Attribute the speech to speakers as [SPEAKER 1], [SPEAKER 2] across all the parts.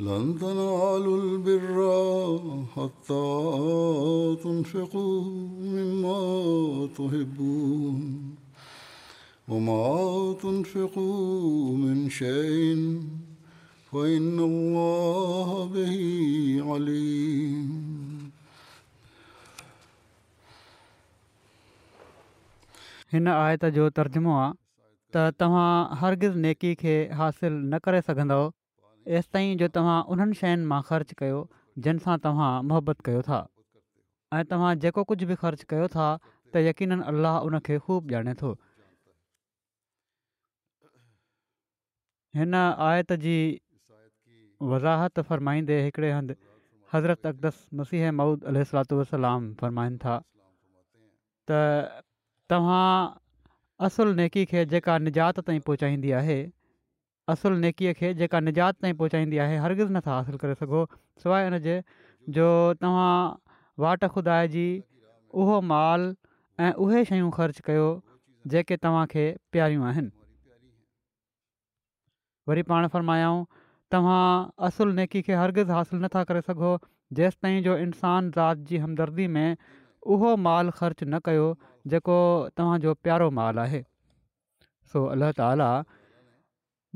[SPEAKER 1] त جو हरगिज़ नेकी نیکی کے حاصل نہ सघंदव तेसि ताईं जो तव्हां उन्हनि शयुनि मां ख़र्चु कयो जिन सां तव्हां मोहबत कयो था ऐं तव्हां जेको कुझु बि ख़र्चु कयो था त यकीन अलाह उनखे ख़ूब ॼाणे थो हिन आयत जी वज़ाहत फ़रमाईंदे हिकिड़े हंधि हज़रत अकदस मसीह माउद अल वसलाम फ़रमाइनि था त तव्हां असुलु नेकी खे जेका निजात ताईं पहुचाईंदी आहे असुलु नेकीअ खे जेका निजात ताईं पहुचाईंदी आहे हर्गिज़ु नथा हासिलु करे सघो सवाइ हुनजे जो तव्हां वाट खुदाइजी उहो माल ऐं उहे शयूं ख़र्चु कयो जेके तव्हांखे प्यारियूं आहिनि वरी पाण फरमायूं तव्हां असुल नेकी खे हर्गिज़ु हासिलु नथा करे सघो जेसि जो इंसानु ज़ात जी हमदर्दी में उहो मालु ख़र्चु न कयो जेको तव्हांजो प्यारो मालु आहे सो अलाह ताला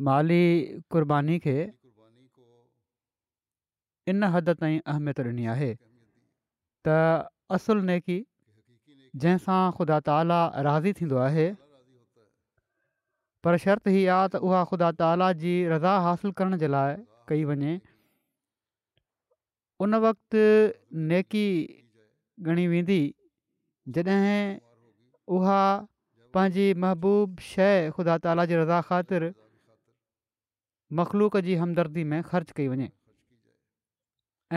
[SPEAKER 1] माली कुर्बानी खे इन हद ताईं अहमियत ॾिनी आहे त असुल नेकी जंहिंसां ख़ुदा ताली राज़ी थींदो आहे पर शर्त ही आहे त उहा ख़ुदा ताला जी रज़ा हासिलु करण जे लाइ कई वञे उन वक़्ति नेकी ॻणी वेंदी जॾहिं उहा पंहिंजी महबूबु शइ ख़ुदा ताला जी रज़ा ख़ातिर मख़लूक जी हमदर्दी में खर्च कई वञे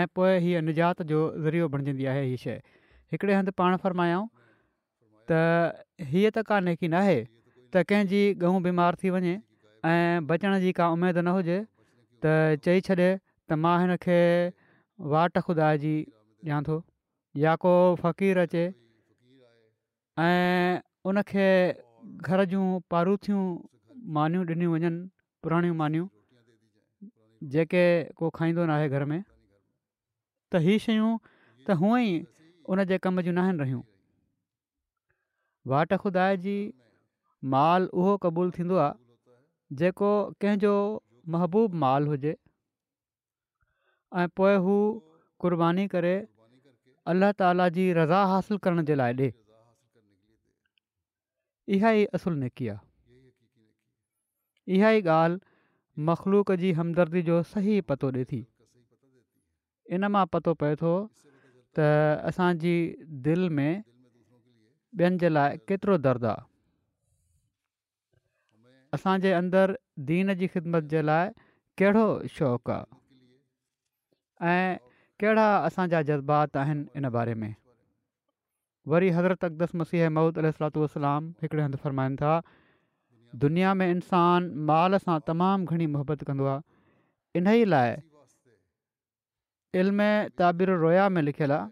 [SPEAKER 1] ऐं पोइ हीअ निजात जो ज़रियो बणजंदी आहे हीअ शइ हिकिड़े हंधि पाण फ़रमायाऊं त हीअ त कानिकीन आहे त कंहिंजी गहू बीमार थी वञे ऐं बचण जी का उमेदु न हुजे त चई छॾे त मां हिन खे वाट खुदाजी ॾियां थो या को फ़क़ीर अचे ऐं उनखे घर जूं पारूथियूं मानियूं ॾिनियूं वञनि पुराणियूं मानियूं जेके को खाईंदो न आहे घर में त हीअ शयूं त हूअं ई उन जे कम जूं न आहिनि रहियूं वाट खुदा जी माल उहो क़बूलु थींदो आहे जेको कंहिंजो महबूबु माल हुजे ऐं पोइ हू कुर्बानी करे अलाह ताला जी रज़ा हासिलु करण जे लाइ ॾिए इहा ई असुलु नेकी आहे इहा ई ॻाल्हि मख़लूक जी हमदर्दी जो सही पतो ॾिए थी इन मां पतो पए थो त असांजी दिलि में ॿियनि जे लाइ केतिरो दर्दु आहे असांजे अंदरु दीन जी ख़िदमत जे लाइ कहिड़ो शौक़ु आहे ऐं कहिड़ा असांजा जज़्बात आहिनि इन बारे में वरी हज़रत अकदस मसीह महूद अल सलात वसलाम हिकिड़े हंधि फरमाइनि था दुनिया में इंसानु माल सां तमामु घणी मोहबत कंदो आहे इन ई लाइ इल्म ताबिर रोया में लिखियलु आहे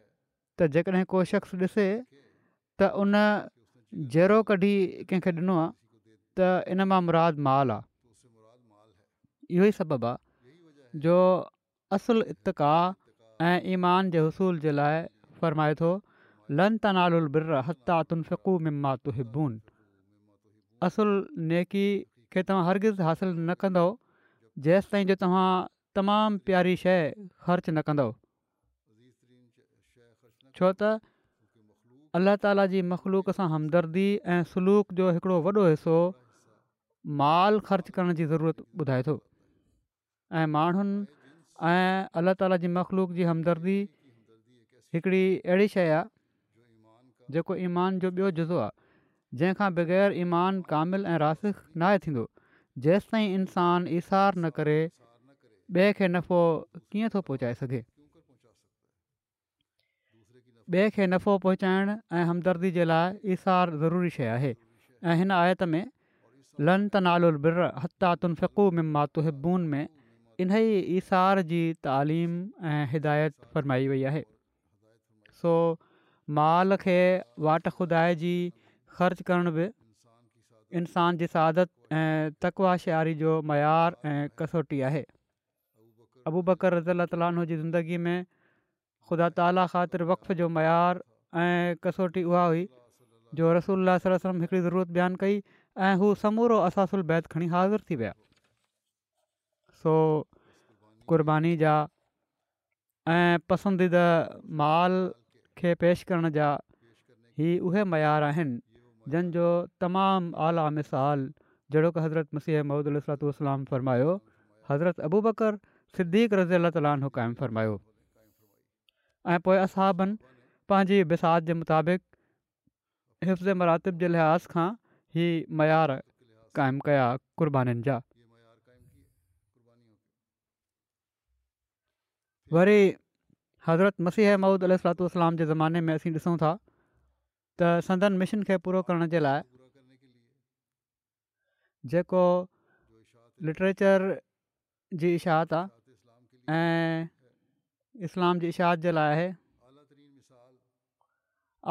[SPEAKER 1] त जेकॾहिं को शख़्स ॾिसे त उन जहिड़ो कढी कंहिंखे ॾिनो आहे त इन मां मुराद माल आहे मु इहो ई सबबु आहे जो असुलु इतका ऐं ईमान जे हुसूल जे लाइ फ़रमाए थो लं बिर नाला तकु मिमात तुहिबून असुलु नेकी खे तव्हां हरगिज़ु हासिलु न कंदो जेसि ताईं जो तव्हां तमामु प्यारी शइ ख़र्चु न कंदव छो त अल्लाह ताला जी मख़लूक सां हमदर्दी ऐं सलूक जो हिकिड़ो वॾो हिसो माल ख़र्चु करण जी ज़रूरत ॿुधाए थो ऐं माण्हुनि ऐं अल्लाह ताला जी मख़लूक जी हमदर्दी हिकिड़ी अहिड़ी शइ आहे जेको ईमान जो ॿियो जुज़ो आहे जंहिंखां बग़ैर ईमान कामिलु ऐं रासिख़ु न आहे थींदो जेसि ताईं इन्सानु इशार न करे ॿिए खे नफ़ो कीअं थो पहुचाए सघे ॿिए खे नफ़ो पहुचाइणु ऐं हमदर्दी जे लाइ इशार ज़रूरी शइ आहे ऐं हिन आयत में लं त नालातफ़िकु मिमात हिबून में इन ई इशार जी तालीम ऐं हिदायत फरमाई वई आहे सो माल खे वाट खुदाइ जी ख़र्चु करणु बि इन्सान जी सादत ऐं तकवाशयारी जो मयारु ऐं कसोटी आहे अबू बकर रज़ा ताल जी ज़िंदगी में ख़ुदा ताला ख़ातिर वक़्फ़ जो मयारु ऐं कसोटी उहा हुई जो रसूल हिकिड़ी ज़रूरत बयानु कई ऐं हू समूरो असासु बैदि खणी हाज़ुरु थी विया सो क़ुर्बानी जा ऐं पसंदीदा माल खे पेश करण जा ई उहे मयार आहिनि जंहिंजो तमामु आला मिसालु जहिड़ो की हज़रत मसीह मौद अल सलातलाम फ़रमायो हज़रत अबूबर सिद्दीक़ रज़ी अला तालु फरमायो ऐं पोइ असाबनि पंहिंजी बसात जे मुताबिक़ हिफ़्ज़ मरातिब जे लिहाज़ खां ई मयार क़ाइमु कया क़ुर्बानीुनि जा वरी हज़रत मसीह मौद अल सलातलाम जे ज़माने में असीं ॾिसूं था त संदन मिशन खे पूरो करण जे लाइ जेको लिटरेचर जी इशाहत आहे ऐं इस्लाम जी इशाहत जे लाइ आहे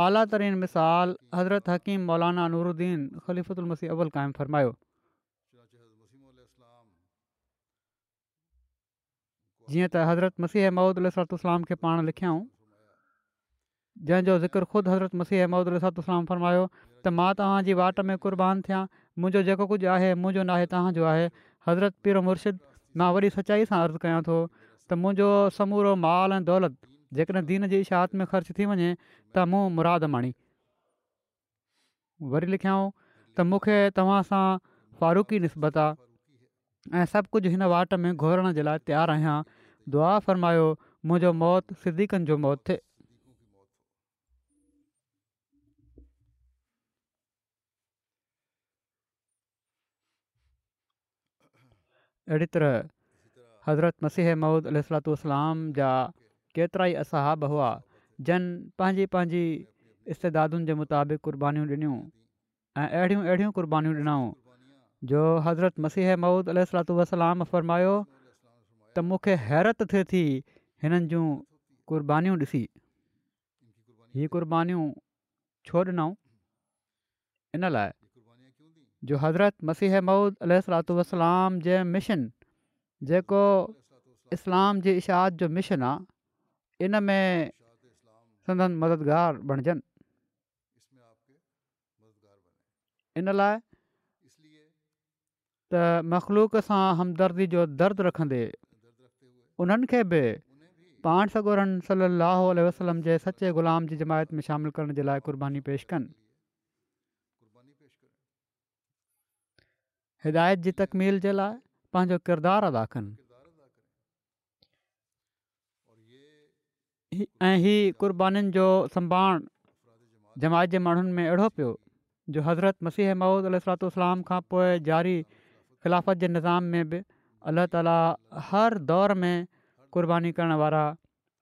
[SPEAKER 1] आला तरीन मिसाल हज़रत हकीम मौलाना नूरुद्दीन खलीफ़ुल मसीह अबुल क़ाइमु फरमायो जीअं त हज़रत मसीह महूदल इस्लाम खे पाण लिखियाऊं जंहिंजो ज़िक्र ख़ुदि हज़रत मसीह अहमद फरमायो त मां तव्हांजी वाट में कुर्बान थियां मुंहिंजो जेको कुझु आहे मुंहिंजो नाहे तव्हांजो आहे हज़रत पीर मुर्शिद मां वरी सचाई सां अर्ज़ु कयां थो त मुंहिंजो समूरो माल ऐं दौलत जेकॾहिं दीन जी इशाहत में ख़र्च थी वञे त मूं मुरादु माणी वरी लिखियऊं त मूंखे तव्हां सां फारूकी निस्बत आहे ऐं सभु कुझु हिन वाट में घुरण जे लाइ तयारु आहियां दुआ फ़र्मायो मुंहिंजो मौति सिद्दीकनि जो मौतु थिए अहिड़ी तरह हज़रत मसीह علیہ सलातू वसलाम जा केतिरा ई असहाब हुआ जन पंहिंजी पंहिंजी इस्तादुनि जे मुताबिक़ क़ुर्बानीूं ॾिनियूं ऐं अहिड़ियूं अहिड़ियूं क़ुर्बानीूं ॾिनियूं जो हज़रत मसीह मौदह सलातू फ़रमायो त मूंखे हैरत थिए थी हिननि जूं क़ुर्बानीूं ॾिसी हीअ क़ुर्बानीूं छो ॾिनऊं इन लाइ जो हज़रत मसीह मूद अलू वसलाम जे मिशन जेको इस्लाम जे इशाद जो मिशन आहे इन में संदनि मददगार बणिजनि इन लाइ त मख़लूक सां हमदर्दी जो दर्दु रखंदे उन्हनि खे बि पाण सगोरनि सलाहु वसलम जे सचे ग़ुलाम जी जमायत में शामिलु करण जे लाइ क़ुर्बानी पेश कनि हिदायत जी तकमील जे लाइ पंहिंजो किरदारु अदा कनि ऐं हीअ क़ुर्बानीुनि जो संभाण जमायत जे माण्हुनि में अहिड़ो पियो जो हज़रत मसीह महूद अल खां पोइ ज़ारी ख़िलाफ़त जे निज़ाम में बि अल्ला ताला हर दौर में क़ुर्बानी करण वारा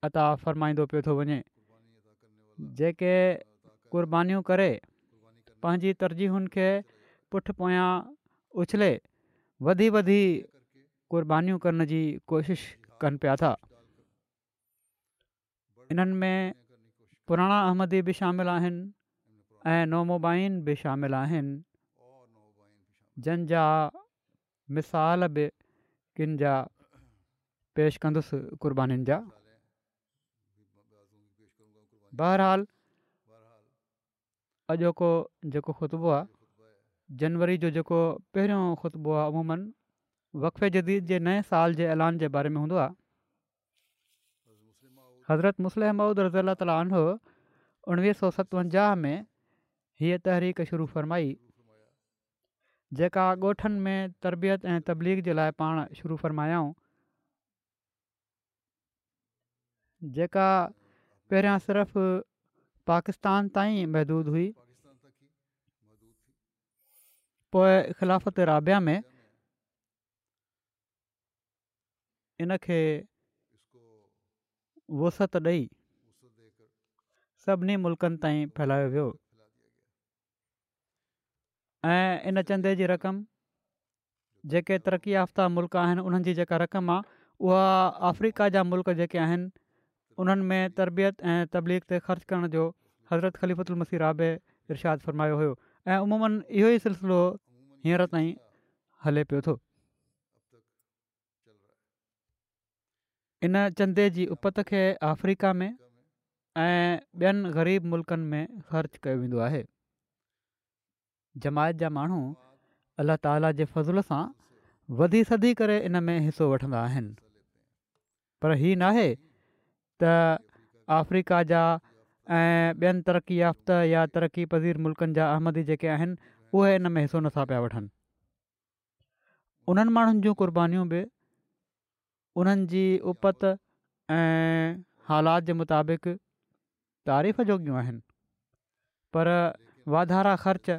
[SPEAKER 1] अता फ़रमाईंदो पियो थो वञे जेके क़ुर्बानीूं करे पंहिंजी तरजीहुनि खे पुठि पोयां उले वधी वधी क़बानियूं करण जी कोशिशि कनि पिया था इन्हनि में पुराणा अहमदी बि शामिल आहिनि ऐं नामुबाइन बि शामिल आहिनि जंहिंजा मिसाल बि किना पेश कंदुसि क़ुर्बानीुनि जा बहरहाल अॼोको जेको ख़ुतबू आहे जनवरी जो जेको पहिरियों ख़ुतबो आहे अमूमनि वक़फ़े जदीद जे नए साल जे ऐलान जे बारे में हूंदो आहे हज़रत मुसलमूद रज़ी अला ताला आनो उणिवीह सौ सतवंजाह में हीअ तहरीक शुरू फ़रमाई जेका ॻोठनि में तरबियत ऐं तबलीग जे लाइ पाण शुरू फ़र्मायाऊं जेका पहिरियां सिर्फ़ु पाकिस्तान ताईं महदूदु हुई पोइ ख़िलाफ़त राबिया में इन खे वसत ॾेई सभिनी मुल्क़नि ताईं फैलायो वियो ऐं इन चंदे जी रक़म जेके तरक़ी याफ़्ता मुल्क़ आहिनि उन्हनि जी जेका रक़म आहे उहा अफ्रीका जा मुल्क जेके आहिनि उन्हनि में तरबियत ऐं तबलीग ते ख़र्चु करण जो हज़रत ख़लीफ़ुल मसी राबे इरशाद फरमायो हुयो ऐं उमूमनि इहो ई सिलसिलो हींअर ताईं हले पियो थो इन चंदे जी उपति खे अफ्रीका में ऐं ॿियनि ग़रीब मुल्कनि में ख़र्चु कयो वेंदो आहे जमायत जा माण्हू अल्ला ताला जे फज़ुल सां वधी सदी करे इन में हिसो वठंदा आहिनि पर हीउ नाहे त अफ्रीका जा ऐं ॿियनि तरक़ी याफ़्ता या तरक़ी पज़ीर मुल्कनि जा अहमदी जेके आहिनि उहे इन में हिसो नथा पिया वठनि उन्हनि माण्हुनि जूं क़ुर्बानीूं बि उन्हनि जी उपति ऐं हालात जे मुताबिक़ तारीफ़ जोगियूं आहिनि पर वाधारा ख़र्च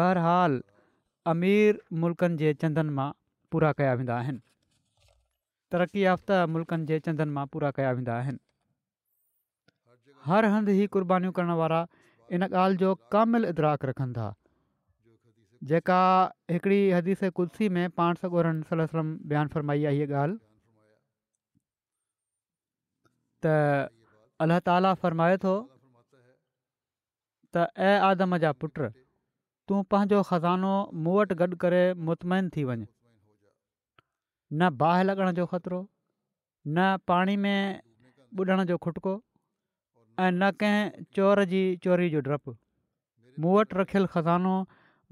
[SPEAKER 1] बहरहाल अमीर मुल्क़नि जे चंदनि मां पूरा कया वेंदा आहिनि तरक़ी याफ़्ता मुल्क़नि जे चंदनि मां पूरा कया वेंदा आहिनि हर हंधु ई क़ुर्बानीूं करण वारा इन ॻाल्हि जो कामिल इदराक रखनि था जेका हिकिड़ी हदीस कुर्सी में पाण सगोरम बयानु फ़रमाई आहे हीअ ॻाल्हि त अल्ल्हा ताला फ़रमाए थो त ऐं आदम जा पुट तूं पंहिंजो ख़ज़ानो मूं वटि गॾु करे मुतमाइन थी वञ न बाहि लॻण जो ख़तिरो न पाणी में ॿुॾण जो खुटको ऐं न कंहिं चोर जी चोरी जो डपु मूं वटि रखियलु खज़ानो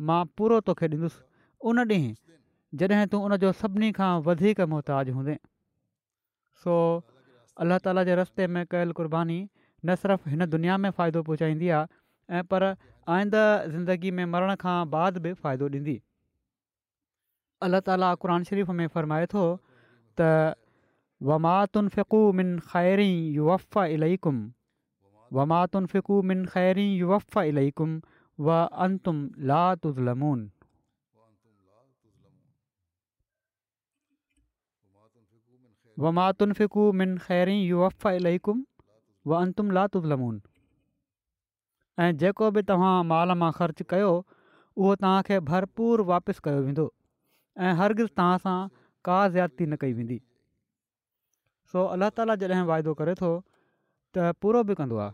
[SPEAKER 1] मां पूरो तोखे ॾींदुसि उन ॾींहुं जॾहिं तूं उन जो सभिनी खां वधीक मुहताज हूंदे सो अलाह ताला जे रस्ते में कयलु क़ुर्बानी न सिर्फ़ु हिन दुनिया में फ़ाइदो पहुचाईंदी आहे ऐं पर आईंदह ज़िंदगी में मरण खां बाद बि फ़ाइदो ॾींदी अलाह ताला क़ुर शरीफ़ में फ़रमाए थो त वमातुनि फिकु मिन ख़ैर वफ़ा इल्हकुम व मातुन फिकु मिन ख़ैर इल्हकुम वातु लमोनात फिकु मिन ख़ैर वफ़ा इलकुम वंतुम लातुन ऐं जेको बि तव्हां माल मां ख़र्च कयो उहो तव्हांखे भरपूर वापसि कयो वेंदो ऐं हरग़ु तव्हां सां का ज़्यादती न कई वेंदी सो अलाह ताला जॾहिं वाइदो करे थो त पूरो बि कंदो आहे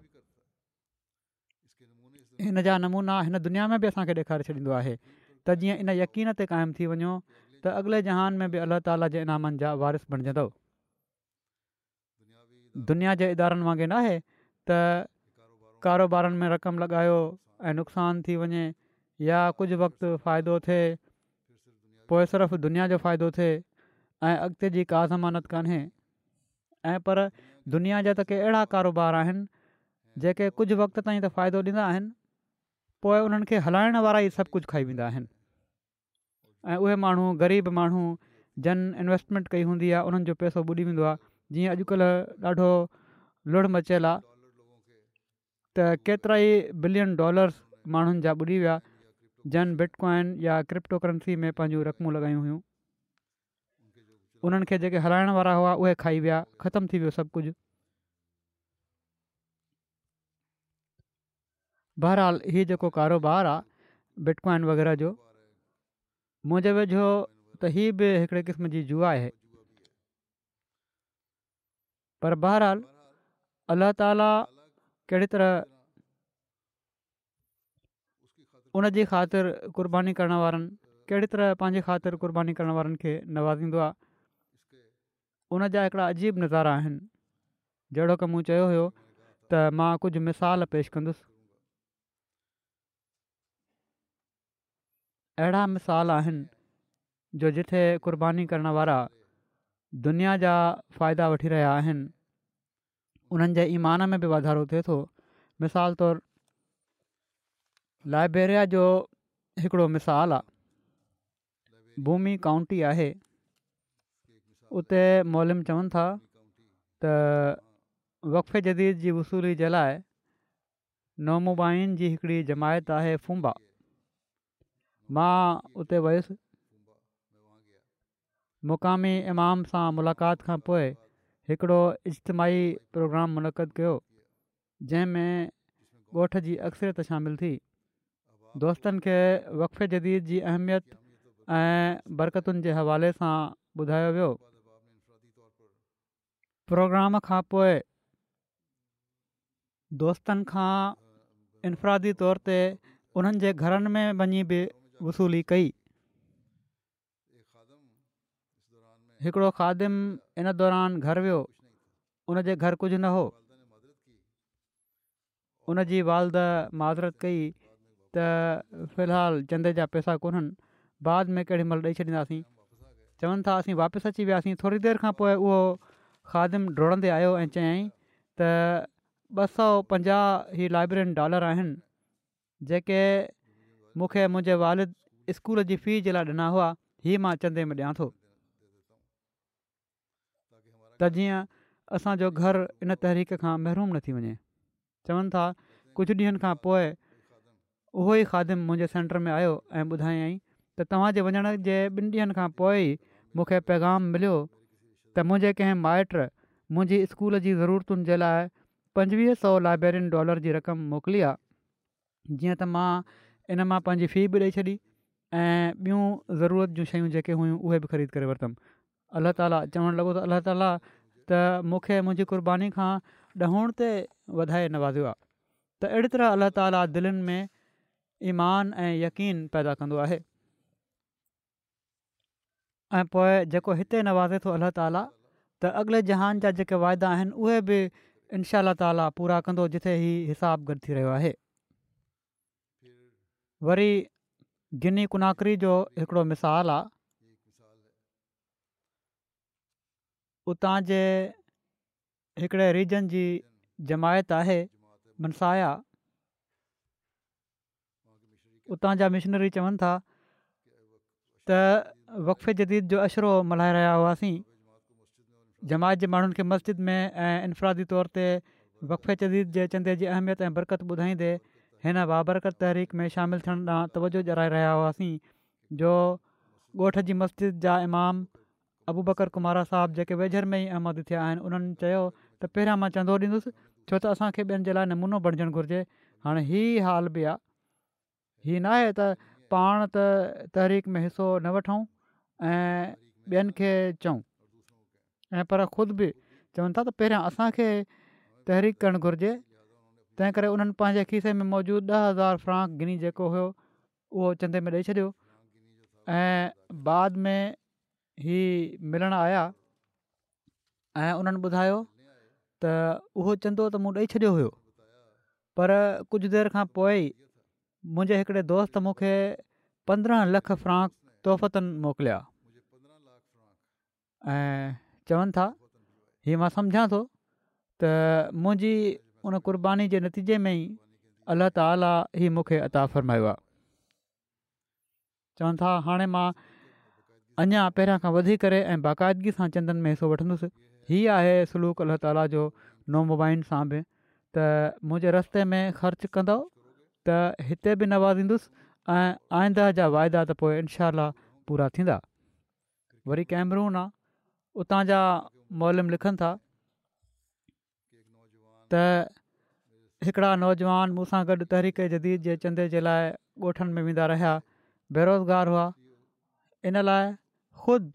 [SPEAKER 1] हिन जा नमूना हिन दुनिया में बि असांखे ॾेखारे छॾींदो आहे त जीअं इन यकीन ते क़ाइमु थी वञो त अॻिले जहान में बि अलाह ताला जे इनामनि जा वारिस बणजंदो दुनिया जे इदारनि वांगुरु न आहे त कारोबारनि में रक़म लॻायो ऐं नुक़सान थी वञे या कुझु वक़्तु फ़ाइदो थिए पोइ सिर्फ़ु दुनिया जो फ़ाइदो थिए ऐं अॻिते जी का ज़मानत कान्हे ऐं पर दुनिया जा त के अहिड़ा कारोबार आहिनि जेके कुझु वक़्त ताईं त फ़ाइदो ॾींदा आहिनि पोइ उन्हनि खे हलाइण वारा ई सभु कुझु खाई वेंदा आहिनि ऐं उहे माण्हू ग़रीब माण्हू जन इन्वेस्टमेंट कई हूंदी आहे उन्हनि जो पैसो ॿुॾी वेंदो आहे जीअं अॼुकल्ह ॾाढो लुणु मचियलु आहे त केतिरा ई बिलियन डॉलर्स माण्हुनि जा ॿुॾी विया जन बिटकॉइन या क्रिप्टोकरंसी में पंहिंजूं रक़मूं हुयूं उन्हनि खे जेके हलाइण वारा हुआ उहे खाई विया ख़तमु थी वियो सभु कुझु बहरहाल हीउ जेको कारोबारु आहे बिटकॉइन वग़ैरह जो मुंहिंजे वेझो त हीअ बि हिकिड़े क़िस्म जी जूआ आहे पर बहराल अला ताला कहिड़ी तरह उन जी ख़ातिर क़र्बानी करण वारनि कहिड़ी तरह पंहिंजी ख़ातिर क़ुर्बानी करण वारनि खे नवाज़ींदो आहे उन जा हिकिड़ा अजीब नज़ारा आहिनि जहिड़ो की मूं चयो हुयो त मां कुझु मिसाल पेश कंदुसि अहिड़ा मिसाल आहिनि जो जिथे क़ुर्बानी करण वारा दुनिया जा फ़ाइदा वठी रहिया आहिनि उन्हनि जे ईमान में बि वाधारो थिए थो मिसाल तौरु लाइब्रेरीया जो हिकिड़ो मिसाल आहे भूमी आहे उते मोलम चवनि था त वक़फ़े जदीद जी वसूली जे लाइ नोमुबाइन जी हिकिड़ी जमायत आहे फुंबा मां उते वयुसि मुक़ामी इमाम सां मुलाक़ात खां पोइ हिकिड़ो इजतमाही प्रोग्राम मुनक़द कयो जंहिंमें ॻोठ जी अक्सरियत शामिलु थी दोस्तनि खे वक़फ़े जदीद जी अहमियत ऐं बरकतुनि जे हवाले सां ॿुधायो वियो प्रोग्राम खां पोइ दोस्तनि खां इन्फरादी तौर ते उन्हनि जे घरनि में वञी बि वसूली कई हिकिड़ो ख़ादिम इन दौरान घर वियो उनजे घर कुझु न हो उन जी वालद माज़रत कई त फ़िलहालु चंदे जा पैसा कोन्हनि बाद में केॾीमहिल ॾेई छॾींदासीं चवनि था असीं वापसि अची वियासीं थोरी देरि खां पोइ उहो खादिम डोड़ंदे आयो ऐं चयई त ॿ सौ पंजाह ई लाइब्रेरी डॉलर आहिनि जेके मूंखे मुंहिंजे वालिद स्कूल जी फी जे लाइ ॾिना हुआ हीअ मां चंदे में ॾियां थो त जीअं असांजो घर इन तहरीक खां महरूम न थी वञे चवनि था कुझु ॾींहनि खां पोइ उहो ई खादिम मुंहिंजे सेंटर में आयो ऐं ॿुधायाई त तव्हांजे वञण जे ॿिनि ॾींहंनि खां पोइ ई मूंखे पैगाम मिलियो त मुंहिंजे कंहिं माइट मुंहिंजी स्कूल जी ज़रूरतुनि जे लाइ पंजवीह सौ लाइब्रेरीन डॉलर जी रक़म मोकिली आहे जीअं त मां इन मां पंहिंजी फ़ी बि ॾेई छॾी ऐं ॿियूं ज़रूरत जूं शयूं जेके हुयूं उहे बि ख़रीद करे वरितमि अलाह ताला चवणु लॻो त अलाह ताला त मूंखे मुंहिंजी कुर्बानी खां ॾहण ते वधाए नवाज़ियो आहे त अहिड़ी तरह अलाह ताला दिलनि में ईमान ऐं यकीन पैदा कंदो आहे ऐं पोइ जेको हिते नवाज़े थो अलाह ताला त अॻिले जहान जा जेके वाइदा आहिनि उहे बि इनशा ताला पूरा कंदो जिथे हीउ हिसाब गॾु थी रहियो आहे वरी गिनी कुनाकरी जो हिकिड़ो मिसाल आहे उतां जे हिकिड़े रीजन जी जमायत आहे मनसाया उतां जा मिशनरी चवनि था त वक़फ़े जदीद जो अशरो मल्हाए रहिया हुआसीं जमाइत जे माण्हुनि खे मस्जिद में ऐं इन्फरादी तौर ते वक़फ़े जदीद जे चंदे जी अहमियत ऐं बरक़त ॿुधाईंदे हिन बाबरकत तहरीक में शामिलु थियण ॾांहुं तवजो ॼाए रहिया हुआसीं जो ॻोठ जी मस्जिद जा इमाम अबू बकर कुमारा साहिबु जेके वेझर में ई अहमद थिया आहिनि उन्हनि चयो त पहिरियां मां चंदो ॾींदुसि छो त असांखे ॿियनि जे लाइ नमूनो बणिजणु घुरिजे हाणे हीअ हाल बि आहे हीअ न आहे त पाण त तहरीक में हिसो न वठूं ऐं ॿियनि खे चऊं ऐं पर ख़ुदि बि चवनि था त पहिरियां असांखे तहरीक करणु घुरिजे तंहिं करे उन्हनि पंहिंजे खीसे में मौजूदु ॾह हज़ार फ़्रांक गिनी जेको हुयो उहो चंदे में ॾेई छॾियो ऐं बाद में ही मिलण आया ऐं उन्हनि ॿुधायो त उहो चंदो त मूं ॾेई छॾियो हुयो पर कुझु देरि खां पोइ मुंहिंजे हिकिड़े दोस्त मूंखे पंद्रहं लख फ़्रांक तोहफ़तनि मोकिलिया ऐं चवनि था ही मां सम्झा थो त मुंहिंजी उन कुर्बानी जे नतीजे में ई अल्ल्ह ताला ई मूंखे अता फरमायो आहे चवनि था हाणे मां अञा पहिरियां खां वधी करे ऐं बाक़ाइदगी सां चंदन में हिसो वठंदुसि हीअ आहे सलूक अल्ला ताला जो नो मोबाइल सां बि त मुंहिंजे रस्ते में ख़र्चु कंदो त हिते बि नवाज़ींदुसि ऐं आईंद जा वाइदा त पोइ इनशा पूरा थींदा वरी कैमरून आहे उतां जा मॉल लिखनि था त हिकिड़ा नौजवान मूंसां गॾु तहरीक जदीद जे चंदे जे लाइ ॻोठनि में वेंदा रहिया बेरोज़गार हुआ इन लाइ ख़ुदि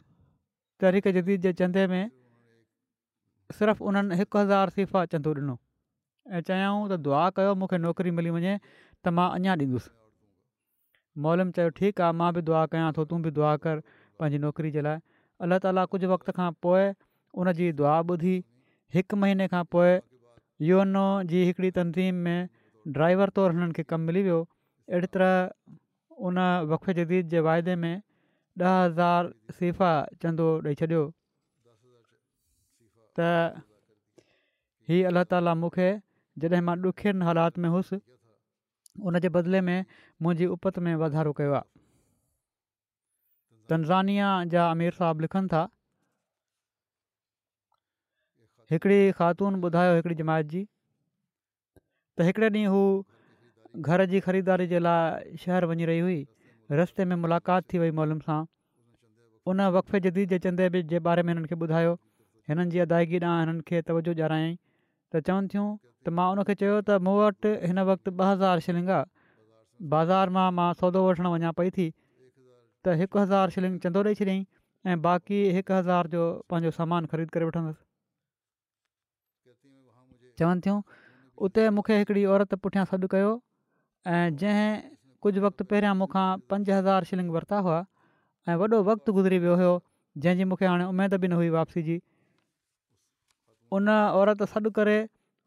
[SPEAKER 1] तहरीक जदीद जे चंदे में सिर्फ़ु उन्हनि हिकु हज़ार फीफ़ा चंदो ॾिनो ऐं चयूं त दुआ कयो मूंखे नौकिरी मिली वञे त मां अञा ॾींदुसि मॉल चयो ठीकु आहे मां बि दुआ कयां थो तूं बि दुआ कर पंहिंजी नौकिरी जे लाइ अलाह ताला कुझु वक़्त खां पोइ उन जी दुआ ॿुधी हिकु महीने खां पोइ योनो जी हिकिड़ी तनज़ीम में ड्राइवर तौरु हिननि खे कमु मिली वियो अहिड़ी तरह उन वफ़े जदीद जे वाइदे में ॾह हज़ार शिफ़ा चंदो ॾेई छॾियो त ही अलाह ताला मूंखे जॾहिं मां ॾुखियनि हालात में उन जे बदिले में मुंहिंजी उपत में वाधारो कयो आहे तनज़ानिया जा अमिर साहब लिखनि था हिकिड़ी ख़ातून ॿुधायो हिकिड़ी जमायत जी त हिकिड़े ॾींहुं हू घर जी ख़रीदारी जे लाइ शहर वञी रही हुई रस्ते में मुलाक़ात थी वई मोलम सां उन वक़े जदीद जे चंदे बि जे बारे में हिननि खे ॿुधायो हिननि जी अदायगी ॾांहुं हिननि खे तवजो ॾियाराईं त चवनि थियूं त मां उनखे चयो त मूं वटि हिन वक़्तु ॿ हज़ार आहे बाज़ारि मां मां सौदो वठणु वञा पई थी त हिकु हज़ार शिलिंग चंदो ॾेई छॾियईं ऐं बाक़ी हिकु हज़ार जो पंहिंजो सामान ख़रीद करे वठंदुसि चवनि थियूं उते मूंखे हिकिड़ी औरत पुठियां सॾु कयो ऐं जंहिं कुझु वक़्तु पहिरियां मूंखां पंज हज़ार शिलिंग वरिता हुआ ऐं वॾो वक़्तु गुज़री वियो हुयो जंहिंजी मूंखे हाणे उमेद बि न हुई वापसी जी उन औरत सॾु करे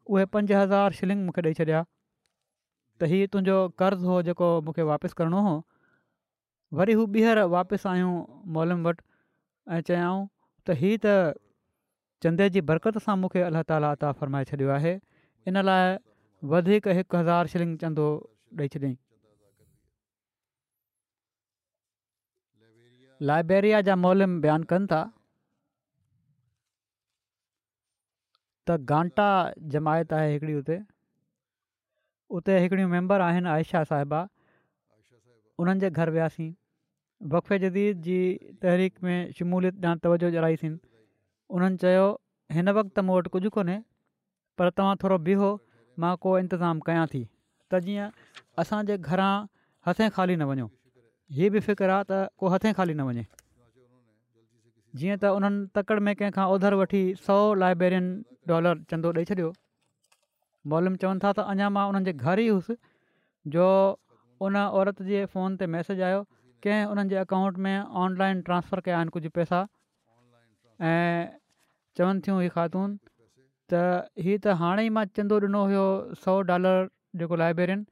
[SPEAKER 1] उहे पंज हज़ार शिलिंग मूंखे ॾेई छॾिया त हीउ तुंहिंजो कर्ज़ु हो जेको मूंखे वापसि करिणो हो वरी हू ॿीहर वापसि आहियूं मॉलम वटि ऐं चयाऊं त हीअ त चंदे जी बरक़त सां मूंखे अलाह ताला अता फ़रमाए छॾियो आहे इन लाइ वधीक हिकु हज़ार शिलिंग चंदो ॾेई छॾियईं जा मॉलम बयानु त गांटा जमायत आहे हिकिड़ी हुते उते हिकिड़ी मैंबर आहिनि आयशा साहिबा उन्हनि जे घर वियासीं वकफे जदीद जी तहरीक में शमूलियत ॾांहुं तवजो चढ़ाईसीं उन्हनि चयो हिन वक़्तु त मूं वटि कुझु कोन्हे पर तव्हां थोरो बीहो मां को इंतिज़ामु कयां थी त जीअं असांजे घरां हथें ख़ाली न वञो हीअ बि फ़िक्र आहे त को हथे ख़ाली न वञे जीअं त उन्हनि तकड़ि में कंहिंखां ओधर वठी सौ लाइब्रेरियन डॉलर चंदो ॾेई छॾियो मालूम चवनि था त अञा मां उन्हनि जे घर ई हुउसि जो उन औरत जे फ़ोन ते मैसेज आयो कंहिं उन्हनि जे अकाउंट में ऑनलाइन ट्रांसफर कया आहिनि कुझु पैसा ऐं चवनि थियूं हीअ ख़ातून त हीअ त हाणे ई मां चंदो ॾिनो हुयो सौ डॉलर जेको लाइब्रेरियन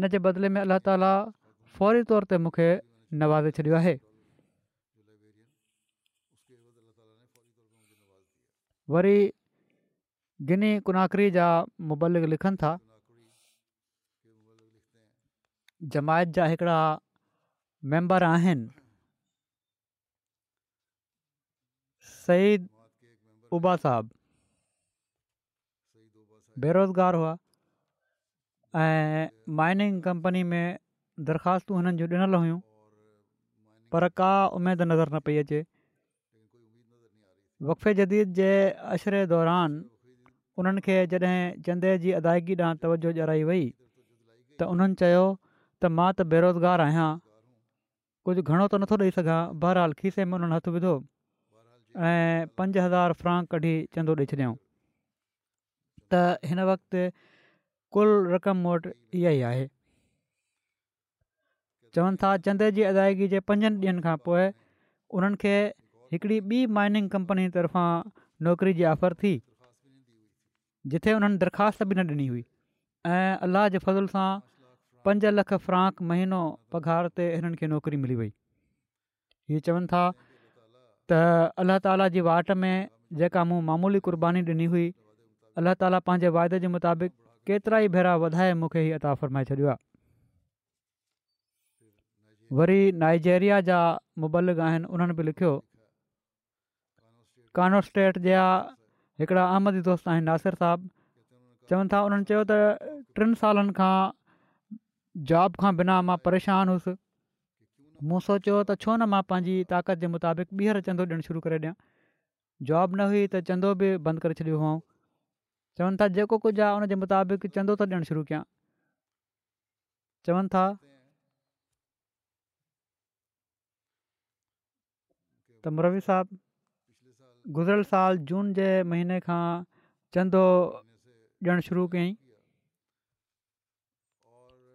[SPEAKER 1] इन जे बदिले में अलाह ताला फ़ौरी तौर ते मूंखे नवाज़े छॾियो आहे वरी गिनी कुनाकरी जा मुबलिक लिखनि था जमायत जा हिकिड़ा मेंबर आहिनि सईद उबा साहब बेरोज़गार हुआ ऐं माइनिंग कंपनी में दरख़्वास्तूं हुननि जूं ॾिनल हुयूं पर का उमेद नज़र न पई अचे वक़फ़े जदीद जे अशरे दौरान उन्हनि खे जॾहिं चंदे जी अदायगी ॾांहुं तवजो ॼाणाई वई त उन्हनि चयो त मां त बेरोज़गार आहियां कुझु घणो त नथो ॾेई सघां बहरहाल खीसे में उन्हनि हथ विधो ऐं पंज हज़ार फ़्रांक कढी चंदो ॾेई छॾियऊं त हिन वक़्ति कुल रक़म मूं वटि इहा ई आहे चवनि था चंदे जी अदायगी जे पंजनि ॾींहंनि खां पोइ उन्हनि खे हिकिड़ी ॿी माइनिंग कंपनी तर्फ़ां नौकिरी जी ऑफर थी जिथे हुननि दरख़्वास्त बि न ॾिनी हुई ऐं अलाह जे फज़ुल सां पंज लख फ्रांक महीनो पघार ते हिननि खे नौकिरी मिली वई हीअ चवनि था त अल्ला ताला जी वाट में जेका मूं मामूली कुर्बानी ॾिनी हुई अल्ला ताला पंहिंजे वाइदे जे मुताबिक़ केतिरा ई भेरा वधाए मूंखे हीअ फरमाए छॾियो आहे वरी नाइजेरिया जा मुबलिक आहिनि उन्हनि बि लिखियो कानो स्टेट जा हिकिड़ा अहमदी दोस्त आहिनि नासिर साहिबु चवनि था उन्हनि चयो त टिनि सालनि खां जॉब खां बिना मां परेशान हुअसि मूं सोचियो त छो न मां पंहिंजी ताक़त जे मुताबिक़ ॿीहर चंदो ॾियणु शुरू करे ॾियां जॉब न हुई त चंदो बि बंदि करे छॾियो हुओ चवनि था जेको कुझु आहे उनजे मुताबिक़ चंदो थो ॾियणु शुरू कया चवनि था त मुरवी साहबु गुज़िरियल साल जून जे महीने खां चंदो ॾियणु शुरू कयईं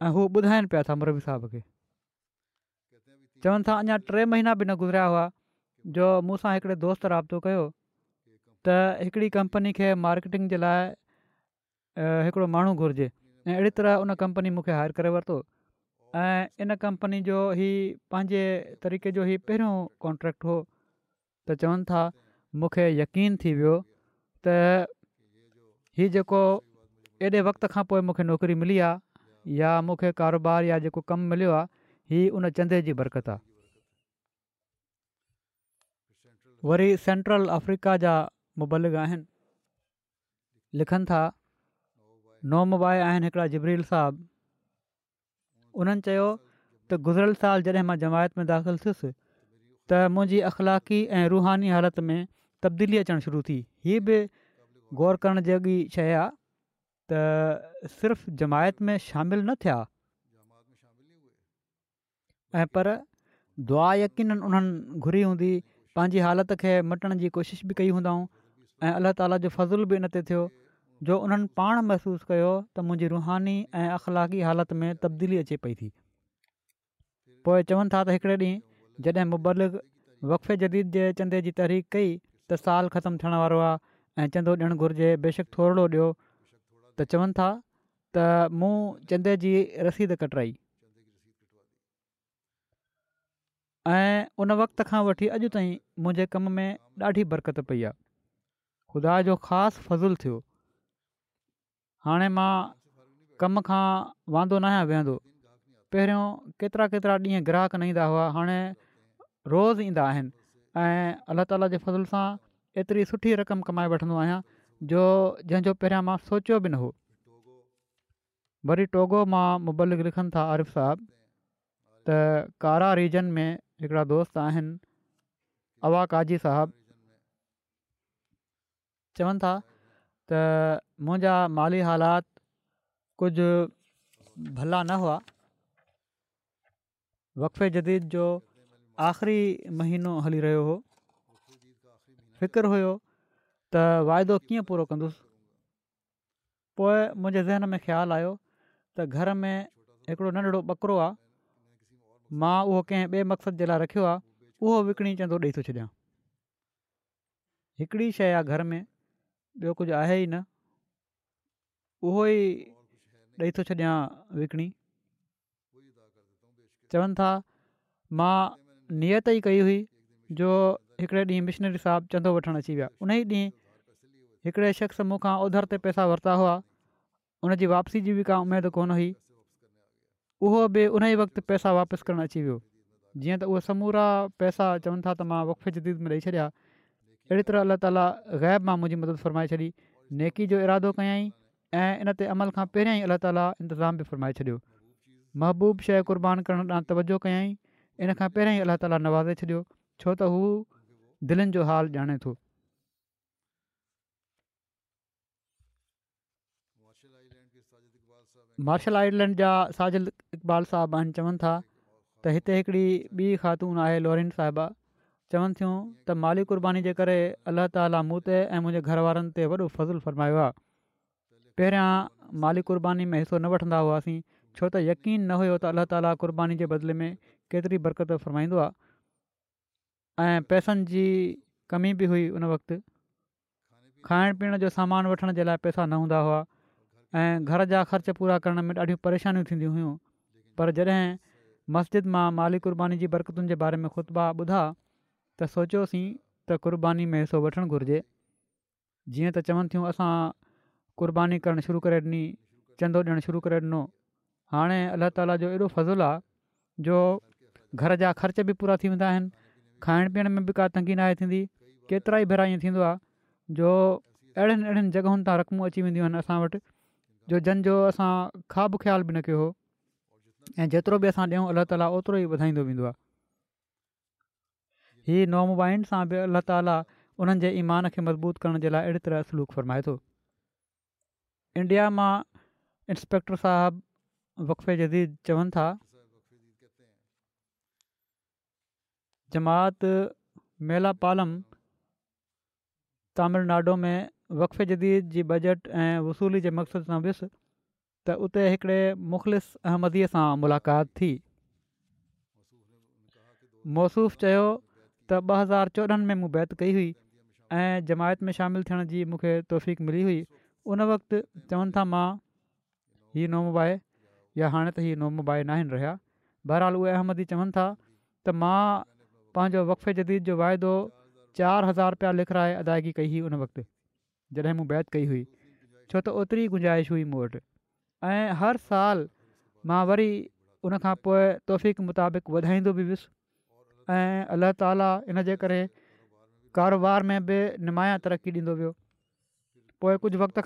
[SPEAKER 1] ऐं हू ॿुधाइनि पिया था मरवी साहब खे चवनि था अञा टे महीना बि न गुज़रिया हुआ जो मूंसां हिकिड़े दोस्त राबितो कयो त हिकिड़ी कंपनी खे मार्केटिंग जे लाइ हिकिड़ो माण्हू घुरिजे ऐं अहिड़ी तरह उन कंपनी मूंखे हायर करे वरितो ऐं इन कंपनी जो ई पंहिंजे तरीक़े जो ई पहिरियों कॉन्ट्रेक्ट हुओ त चवनि था मूंखे यकीन थी वियो त हीउ जेको एॾे वक़्त खां पोइ मूंखे नौकिरी मिली आहे या मूंखे कारोबार या जेको कमु मिलियो आहे हीअ उन चंदे जी बरकत आहे वरी सेंट्रल अफ्रीका जा मुबलिक आहिनि लिखनि था नॉम बाए आहिनि हिकिड़ा जिबरील साहब उन्हनि चयो त गुज़िरियल साल जॾहिं मां जमायत में दाख़िलु थियुसि त मुंहिंजी अख़लाक़ी ऐं रुहानी हालति में तब्दीली अचणु शुरू थी हीअ बि ग़ौर करण जेगी शइ आहे त सिर्फ़ु जमायत में शामिलु न थिया ऐं पर दुआ यकीन उन्हनि घुरी हूंदी पंहिंजी हालति खे मटण जी कोशिशि बि कई हूंदाऊं ऐं अलाह ताला जो फज़ुल बि इन ते थियो जो उन्हनि पाण महसूसु कयो त मुंहिंजी रुहानी ऐं अख़लाकी हालति में तब्दीली अचे पई थी पोइ चवनि था त हिकिड़े ॾींहुं जॾहिं मुबलग वक़फ़े जदीद जे चंदे जी तहरीक कई त साल ख़तमु थियण वारो आहे ऐं चंदो ॾियणु घुरिजे बेशक थोरो ॾियो त चवनि था त मूं चंदे जी रसीद कटराई ऐं उन वक़्त खां वठी अॼु ताईं मुंहिंजे कम में ॾाढी बरक़त पई आहे ख़ुदा जो ख़ासि फज़लु थियो हाणे मां कम खां वांदो न आहियां विहंदो पहिरियों केतिरा केतिरा ॾींहं ग्राहक न ईंदा हुआ हाणे रोज़ ईंदा आहिनि ऐं अलाह ताला जे फज़ुल सां एतिरी सुठी रक़म कमाए वठंदो आहियां जो जंहिंजो पहिरियां मां सोचियो बि न हुओ वरी टोगो मां मुबलिक लिखनि था आरिफ़ साहबु त कारा रीजन में हिकिड़ा दोस्त आहिनि अवा काजी साहबु चवनि था त मुंहिंजा माली हालात कुझु भला न हुआ वक़फ़े जदीद जो आख़िरी महीनो हली रहियो हो, फिकर हुओ त वाइदो कीअं पूरो कंदुसि पोइ मुंहिंजे ज़हन में ख़्यालु आयो त घर में हिकिड़ो नंढिड़ो बकिरो आहे मां उहो कंहिं ॿिए मक़सदु जे लाइ रखियो आहे उहो विकिणी चवंदो ॾेई थो छॾियां हिकिड़ी शइ आहे घर में ॿियो कुझु आहे ई न उहो ई ॾेई थो छॾियां विकिणी चवनि था मां नियत ई कई हुई जो हिकिड़े ॾींहुं मिशनरी साहिबु चंदो वठणु अची विया उन ई ॾींहुं हिकिड़े शख़्स मूंखां ओधर ते पैसा वरिता हुआ उन जी वापसी जी बि का उमेदु कोन हुई उहो बि उन ई वक़्तु पैसा वापसि करणु अची वियो जीअं त उहे समूरा पैसा चवनि था त मां वक़ जदीद में ॾेई छॾिया अहिड़ी तरह अलाह ताला ग़ैब मां मुंहिंजी मदद फरमाए छॾी नेकी जो इरादो कयाई ऐं इन ते अमल खां पहिरियां ई अला ताला इंतिज़ाम बि फ़रमाए छॾियो महबूबु शइ कुर्बान करण ॾांहुं तवजो इन खां पहिरियों ई अला ताला नवाज़े छॾियो छो त हू दिलनि जो हाल ॼाणे थो मार्शल आइलैंड जा साजिल इक़बाल साहिब आहिनि चवनि था त हिते हिकिड़ी ॿी ख़ातून आहे लोरिन साहिबा चवनि थियूं त माली क़ुर्बानी जे करे अलाह ताला मूं ते ऐं मुंहिंजे घर वारनि ते वॾो फज़ुलु फरमायो आहे पहिरियां माली क़ुर्बानी में हिसो न वठंदा हुआसीं छो त यकीन न हुयो त अलाह ताली क़ुर्बानी जे बदिले में केतिरी बरक़त फ़रमाईंदो आहे ऐं पैसनि जी कमी बि हुई उन वक़्तु खाइण पीअण जो सामान वठण जे लाइ पैसा न हूंदा हुआ ऐं घर जा ख़र्च पूरा करण में ॾाढियूं परेशानियूं थींदियूं हुयूं पर जॾहिं मस्जिद मां माली क़ुर्बानी जी बरक़तुनि जे बारे में ख़ुतबा ॿुधा त सोचियोसीं त क़ुर्बानी में हिसो वठणु घुर्जे जीअं त चवनि थियूं असां क़ुर्बानी करणु शुरू करे ॾिनी चंदो ॾियणु शुरू करे ॾिनो हाणे अलाह ताला जो एॾो फ़ज़ुलु आहे जो घर जा ख़र्च बि पूरा थी वेंदा आहिनि खाइण पीअण में बि का तंगी नाहे थींदी केतिरा ई बहिरा ईअं थींदो जो अहिड़नि अहिड़नि जॻहियुनि तां रक़मूं अची वेंदियूं आहिनि असां वटि जो जंहिंजो असां ख़ाब ख़्यालु बि न कयो हो ऐं जेतिरो बि असां ॾियूं अलाह ताला ओतिरो ई वधाईंदो वेंदो आहे हीअ नुबाइन सां बि अलाह ताला उन्हनि जे ईमान खे मज़बूत करण जे लाइ अहिड़ी तरह सलूक फ़रमाए थो इंडिया मां इंस्पेक्टर वक़फ़े जदीद चवनि था जमात मेलापालम तमिलनाडु में वक़फ़े जदीद जी बजट ऐं वसूली जे मक़सद सां वियुसि त उते हिकिड़े मुख़लिस अहमदीअ सां मुलाक़ात थी मौसूफ़ चयो त ॿ हज़ार चोॾहनि में मूं बैत कई हुई ऐं जमायत में शामिलु थियण जी मूंखे तोफ़ीक़ मिली हुई उन वक़्त चवनि था मां हीउ आहे یا ہاں تو یہ نو موبائل نہیں ریا بہرحال وہ احمد ہی چون تھا وقفے جدید وائد چار ہزار روپیہ لکھائے ادائیگی کئی ہوئی ان جدید بیت کئی ہوئی چو تو اوتری گنجائش ہوئی موٹ ہر سال میں ان توفیق مطابق وائی بھی ہوا تعالیٰ ان کے کاروبار میں بھی نمایاں ترقی ڈی کچھ وقت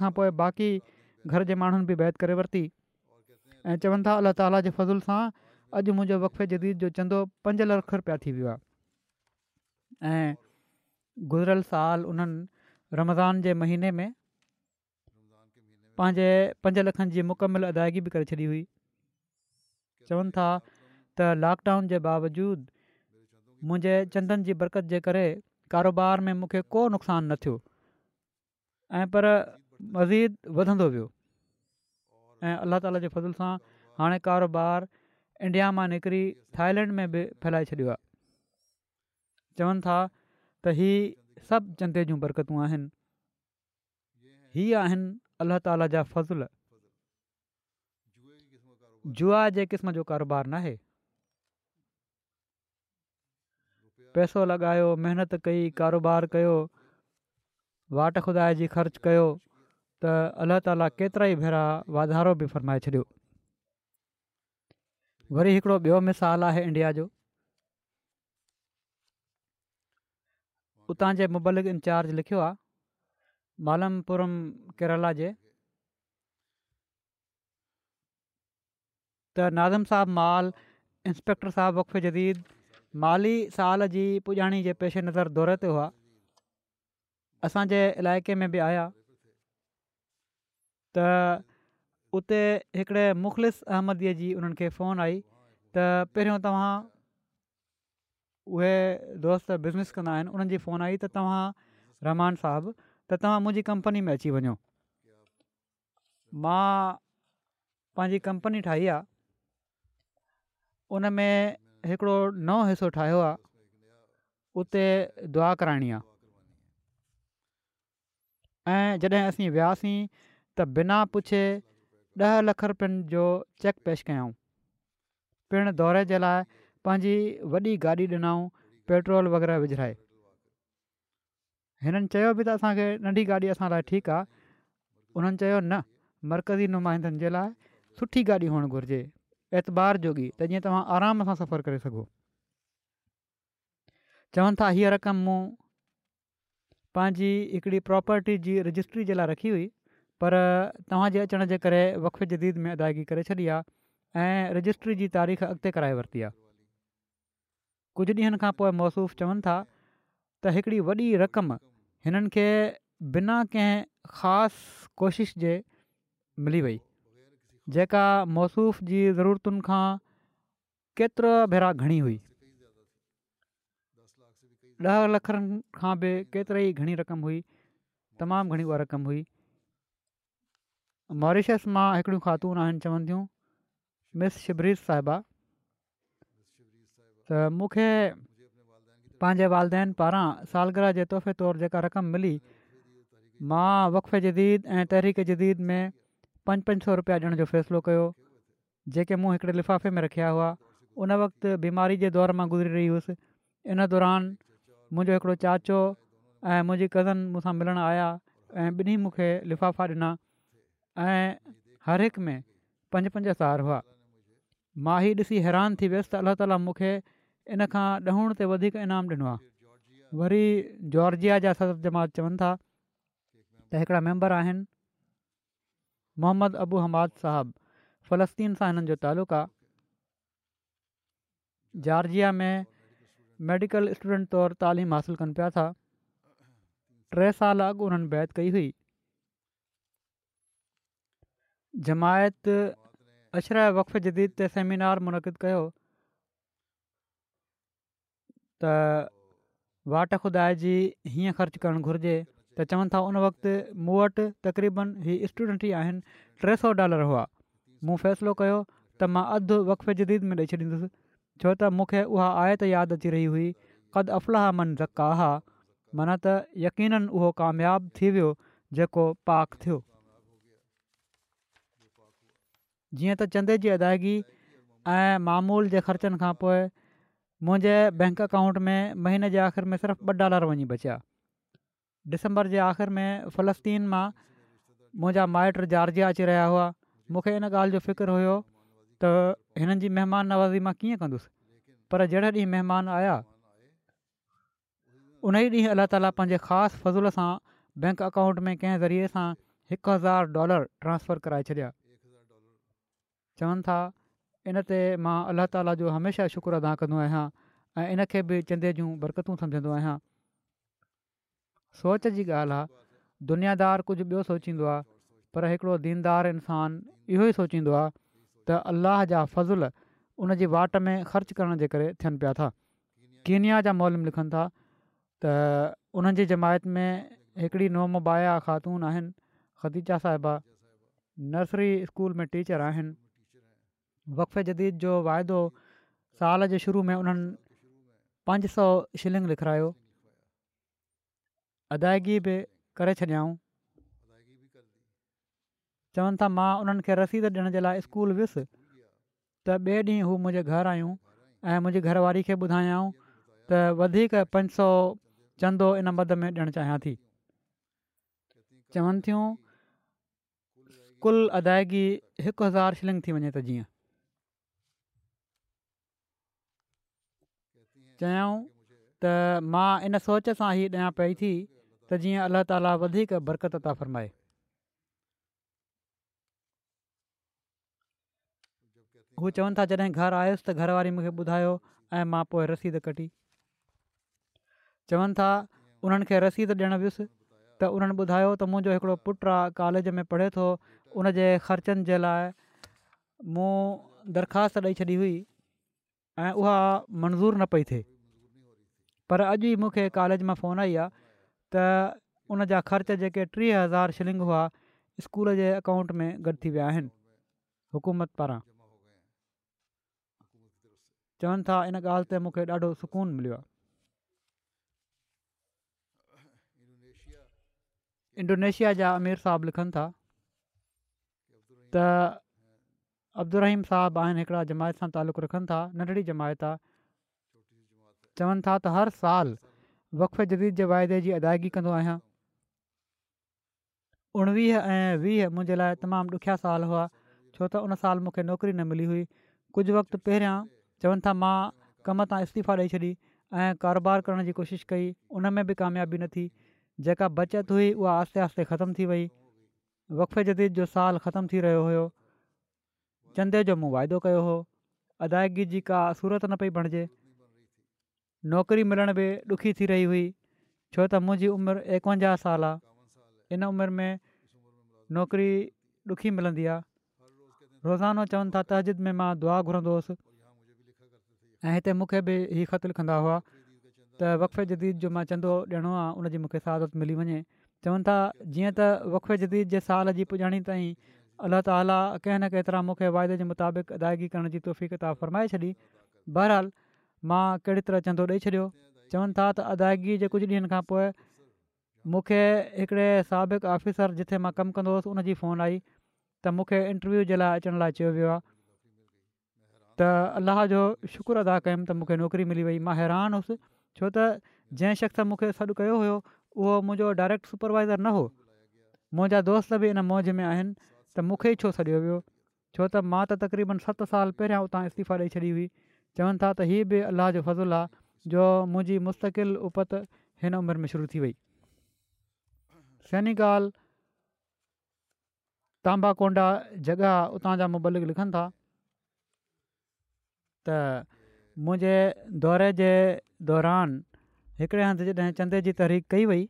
[SPEAKER 1] باقی گھر کے میت کرتی ऐं चवनि था अलाह ताला जे फज़ुल सां अॼु मुंहिंजो वक़फ़े जदीद जो चंदो पंज लख रुपया थी वियो आहे गुज़िरियल साल उन्हनि रमज़ान जे महीने में पंहिंजे पंज लखनि जी मुकमिल अदायगी बि करे छॾी हुई चवनि था त लॉकडाउन जे बावजूदि मुंहिंजे चंदनि जी बरक़त जे करे कारोबार में मूंखे को नुक़सान न थियो ऐं पर मज़ीद वधंदो वियो ऐं अलाह ताला जे फज़ल सां हाणे कारोबार इंडिया मां निकिरी थाईलैंड में बि फैलाए छॾियो आहे चवनि था त इहे सभु चंदे जूं बरकतूं आहिनि ही आहिनि अलाह ताला जा फज़ल जुआ जे क़िस्म जो कारोबारु नाहे पैसो लॻायो महिनत कई कारोबार कयो वाट खुदाइ जी ख़र्चु कयो त अल्ला ताला केतिरा ई भेरा वाधारो बि फरमाए छॾियो वरी हिकिड़ो ॿियो मिसाल आहे इंडिया जो उतां जे मुबलिक इंचार्ज लिखियो आहे मालमपुरम केरला जे त नाज़म साहब माल इंस्पेक्टर साहिबु वकफ़े जदीद माली साल जी पुॼाणी जे पेशे नज़र दौरे ते हुआ असांजे इलाइक़े में बि आया त उते हिकिड़े मुखलिस अहमदीअ जी उन्हनि खे फ़ोन आई त पहिरियों तव्हां उहे दोस्त बिज़नेस कंदा आहिनि उन्हनि जी फोन आई त तव्हां रहमान साहबु त तव्हां मुंहिंजी कंपनी में अची वञो मां पंहिंजी कंपनी ठाही आहे उन में हिकिड़ो नओं हिसो ठाहियो आहे उते दुआ कराइणी आहे ऐं जॾहिं असीं वियासीं त बिना पुछे ॾह लख रुपियनि जो चेक पेश कयऊं पिणु दौरे जे लाइ पंहिंजी वॾी गाॾी ॾिनऊं पेट्रोल वग़ैरह विझाए हिननि चयो बि त असांखे नंढी गाॾी असां लाइ ठीकु आहे उन्हनि चयो न मर्कज़ी नुमाइंदनि जे लाइ सुठी गाॾी हुअणु घुरिजे ऐतबार जोगी त जीअं तव्हां आराम सां सफ़र करे सघो चवनि था हीअ रक़म मूं पंहिंजी हिकिड़ी प्रॉपर्टी जी रजिस्ट्री जे लाइ रखी हुई पर तव्हांजे अचण जे करे वफ़ जदीद में अदायगी करे छॾी आहे ऐं रजिस्ट्री जी तारीख़ अॻिते कराए वरिती आहे कुझु ॾींहनि खां पोइ मौसूफ़ चवनि था त हिकिड़ी वॾी रक़म हिननि खे बिना कंहिं ख़ासि कोशिश जे मिली वई जेका मौसूफ़ जी ज़रूरतुनि खां केतिरो भेरा घणी हुई ॾह लखनि खां बि केतिरा ई घणी रक़म हुई तमामु घणी उहा रक़म हुई मॉरिशस मां हिकिड़ियूं ख़ातून आहिनि चवनि थियूं मिस शिबरीज साहिबा त मूंखे पंहिंजे वालदेन पारां सालगिरह जे तोहफ़े तौरु जेका रक़म मिली मां वक़े जदीद ऐं तहरीक जदीद में पंज पंज सौ रुपया ॾियण जो फ़ैसिलो कयो जेके मूं हिकिड़े लिफ़ाफ़े में रखिया हुआ उन वक़्तु बीमारी जे दौर मां गुज़री रही हुअसि इन दौरान मुंहिंजो हिकिड़ो चाचो ऐं मुंहिंजी कज़न मूंसां मिलणु आया ऐं ॿिन्ही मूंखे लिफ़ाफ़ा ॾिना ऐं हर हिक में पंज पंज सार हुआ मां हीउ ॾिसी हैरान थी वियसि त अल्ला ताला मूंखे इन खां ॾहण ते वधीक इनाम ॾिनो आहे वरी जॉर्जिया जा सद जमात चवनि था त हिकिड़ा मैंबर आहिनि मुहम्मद अबू हमाद साहबु फ़लस्तीन सां हिननि जो तालुक़ु आहे जॉर्जिया में मेडिकल स्टूडेंट तौरु तालिम हासिलु कनि पिया था टे साल अॻु हुननि बैत कई हुई जमायत अशर वक़्फ़ जदीद ते सेमिनार मुनक़िद कयो त वाट ख़ुदा जी हीअं ख़र्चु करणु घुर्जे त चवनि था उन वक़्तु मूं वटि तक़रीबन हीउ स्टूडेंट ई आहिनि टे सौ डॉलर हुआ मूं फ़ैसिलो कयो त मां अधु वक़ जदीद में ॾेई छॾींदुसि छो त मूंखे उहा आयत यादि अची रही हुई क़द अफ़लाह मन ज़ा हा माना त यक़ीन उहो कामियाबु थी वियो जेको पाक थियो जीअं त चंदे जी अदायगी ऐं मामूल जे ख़र्चनि खां पोइ मुंहिंजे बैंक अकाउंट में महीने जे आख़िर में सिर्फ़ु ॿ डॉलर वञी बचिया डिसंबर जे आख़िर में फ़लस्तीन मां मुंहिंजा माइट जॉर्जिया अची रहिया हुआ मूंखे इन ॻाल्हि जो फ़िक्रु हुयो त हिननि जी महिमान नवाज़ी मां कीअं कंदुसि पर जहिड़े ॾींहुं महिमान आया उन ई ॾींहुं अलाह ताला पंहिंजे ख़ासि फज़ूल सां बैंक अकाउंट में कंहिं ज़रिए सां हिकु हज़ार डॉलर ट्रांसफर कराए छॾिया चवनि था इन ते मां अलाह ताला जो हमेशह शुक्र अदा कंदो आहियां ऐं इन खे बि चंदे जूं बरकतू सम्झंदो आहियां सोच जी ॻाल्हि आहे दुनियादार कुझु ॿियो सोचींदो आहे पर हिकिड़ो दीनदार इंसानु इहो ई सोचींदो आहे त अल्लाह जा फ़ज़ुल उन जी वाट में ख़र्च करण जे करे थियनि पिया था कीनिया जा मोलम लिखनि था त उन्हनि जी जमायत में हिकिड़ी नोम बाया ख़ातून आहिनि ख़दीजा साहिबा नर्सरी स्कूल में टीचर आहिनि वक़फ़े जदीद जो वाइदो साल जे शुरू में उन्हनि पंज सौ शिलिंग लिखायो अदायगी बि करे छॾियाऊं चवनि था मां उन्हनि खे रसीद ॾियण जे लाइ स्कूल वियुसि त ॿिए ॾींहुं हू मुंहिंजे घर आयूं ऐं मुंहिंजी घरवारी खे ॿुधायऊं त वधीक पंज सौ चंदो इन मद में ॾियणु चाहियां थी चवनि थियूं कुल अदायगी हिकु हज़ार शिलिंग थी वञे त जीअं चयाऊं त मां इन सोच सां ई ॾियां पई थी त जीअं अलाह ताला वधीक बरक़त था फ़रमाए हू चवनि था जॾहिं घरु आयुसि त घरवारी मूंखे ॿुधायो ऐं मां पोइ रसीद कटी चवनि था उन्हनि खे रसीद ॾियणु वियुसि त उन्हनि ॿुधायो त मुंहिंजो हिकिड़ो पुटु आहे कॉलेज में पढ़े थो उन जे ख़र्चनि जे लाइ मूं दरख़्वास्त ॾेई छॾी हुई ऐं उहा मंज़ूरु न पई थिए पर अॼु ई मूंखे कॉलेज मां फ़ोन आई आहे त जा ख़र्च जेके टीह हज़ार शिलिंग हुआ स्कूल जे अकाउंट में गॾु थी विया आहिनि हुकूमत पारां चवनि था इन ॻाल्हि ते मूंखे ॾाढो सुकून मिलियो इंडोनेशिया जा अमीर साहब लिखनि था त अब्दुर रहीम साहबु आहिनि हिकिड़ा जमायत सां तालुक़ रखनि था नंढड़ी जमायत आहे चवनि था त हर साल वक़फ़े जदीद जे वाइदे जी अदायगी कंदो आहियां उणिवीह ऐं वीह मुंहिंजे लाइ तमामु ॾुखिया साल हुआ छो त उन साल मूंखे नौकिरी न मिली हुई कुझु वक़्तु पहिरियां चवनि था मां कम तां इस्तीफ़ा ॾेई छॾी ऐं कारोबार करण जी कोशिशि कई उन में बि कामयाबी न थी जेका बचति हुई उहा आस्ते आस्ते ख़तमु थी वई वक़े जदीद जो साल ख़तम थी रहियो हुयो चंदे जो मूं वाइदो कयो हुओ अदायगी जी का सूरत न पई बणिजे नौकिरी मिलण बि ॾुखी थी रही हुई छो त मुंहिंजी उमिरि एकवंजाहु साल आहे इन उमिरि में नौकिरी ॾुखी मिलंदी आहे रोज़ानो चवनि था तहजिद में मां दुआ घुरंदो हुउसि ऐं हिते मूंखे बि इहे ख़तलु कंदा हुआ त वफ़े जदीद जो मां चंदो ॾियणो आहे उनजी मूंखे सादत मिली वञे चवनि था जीअं त वक़फ़े जदीद जे साल जी पुॼाणी ताईं अलाह ताला कंहिं न कंहिं तरह मूंखे वाइदे जे मुताबिक़ अदायगी करण जी तौफ़ तव्हां फ़रमाए छॾी बहरहाल मां कहिड़ी तरह चंदो ॾेई छॾियो चवनि था त अदायगी जे कुझु ॾींहंनि खां पोइ मूंखे हिकिड़े साबिक़ु ऑफिसर जिथे मां कमु कंदो हुउसि उनजी फ़ोन आई त मूंखे इंटरव्यू जे लाइ अचण लाइ चयो वियो आहे त अलाह जो शुक्र अदा कयुमि त मूंखे नौकिरी मिली वई मां हैरान हुउसि छो त जंहिं शख़्स मूंखे सॾु कयो हुयो उहो मुंहिंजो डायरेक्ट सुपरवाइज़र न हो मुंहिंजा दोस्त बि इन मौज में आहिनि त मूंखे ई छो सॾियो वियो छो त मां त तक़रीबनि सत साल पहिरियां उतां इस्तीफ़ा ॾेई छॾी हुई चवनि था त हीअ बि अलाह जो फज़ुलु आहे जो मुंहिंजी मुस्तक़िल उपत हिन उमिरि में शुरू थी वई सहिनी ॻाल्हि तांबाकोंडा जॻह उतां जा मुबलिक लिखनि था त मुंहिंजे दौरे जे दौरान हिकिड़े हंधि जॾहिं चंदे जी तहरीक कई वई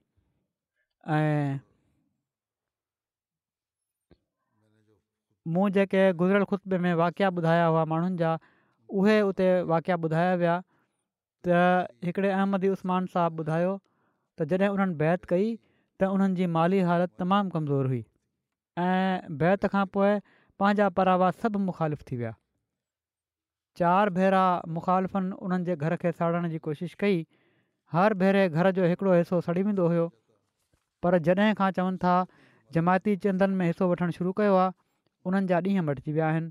[SPEAKER 1] ऐं मूं जेके गुज़रियल खुतबे में वाकिया ॿुधाया हुआ माण्हुनि जा उहे उते वाक़िया ॿुधाया विया त हिकिड़े अहमदी उस्मान साहबु ॿुधायो त जॾहिं उन्हनि बैत कई त उन्हनि माली हालति तमामु कमज़ोरु हुई ऐं बैत खां पोइ पंहिंजा परावा सभु मुख़ालिफ़ थी विया चारि भेरा मुखालिफ़नि उन्हनि जे घर खे साड़ण जी कोशिशि कई हर भेरे घर जो हिकिड़ो हिसो सड़ी वेंदो हुयो पर जॾहिं खां चवनि था जमायती चंदनि में हिसो वठणु शुरू कयो आहे उन्हनि जा ॾींहं मटिजी विया आहिनि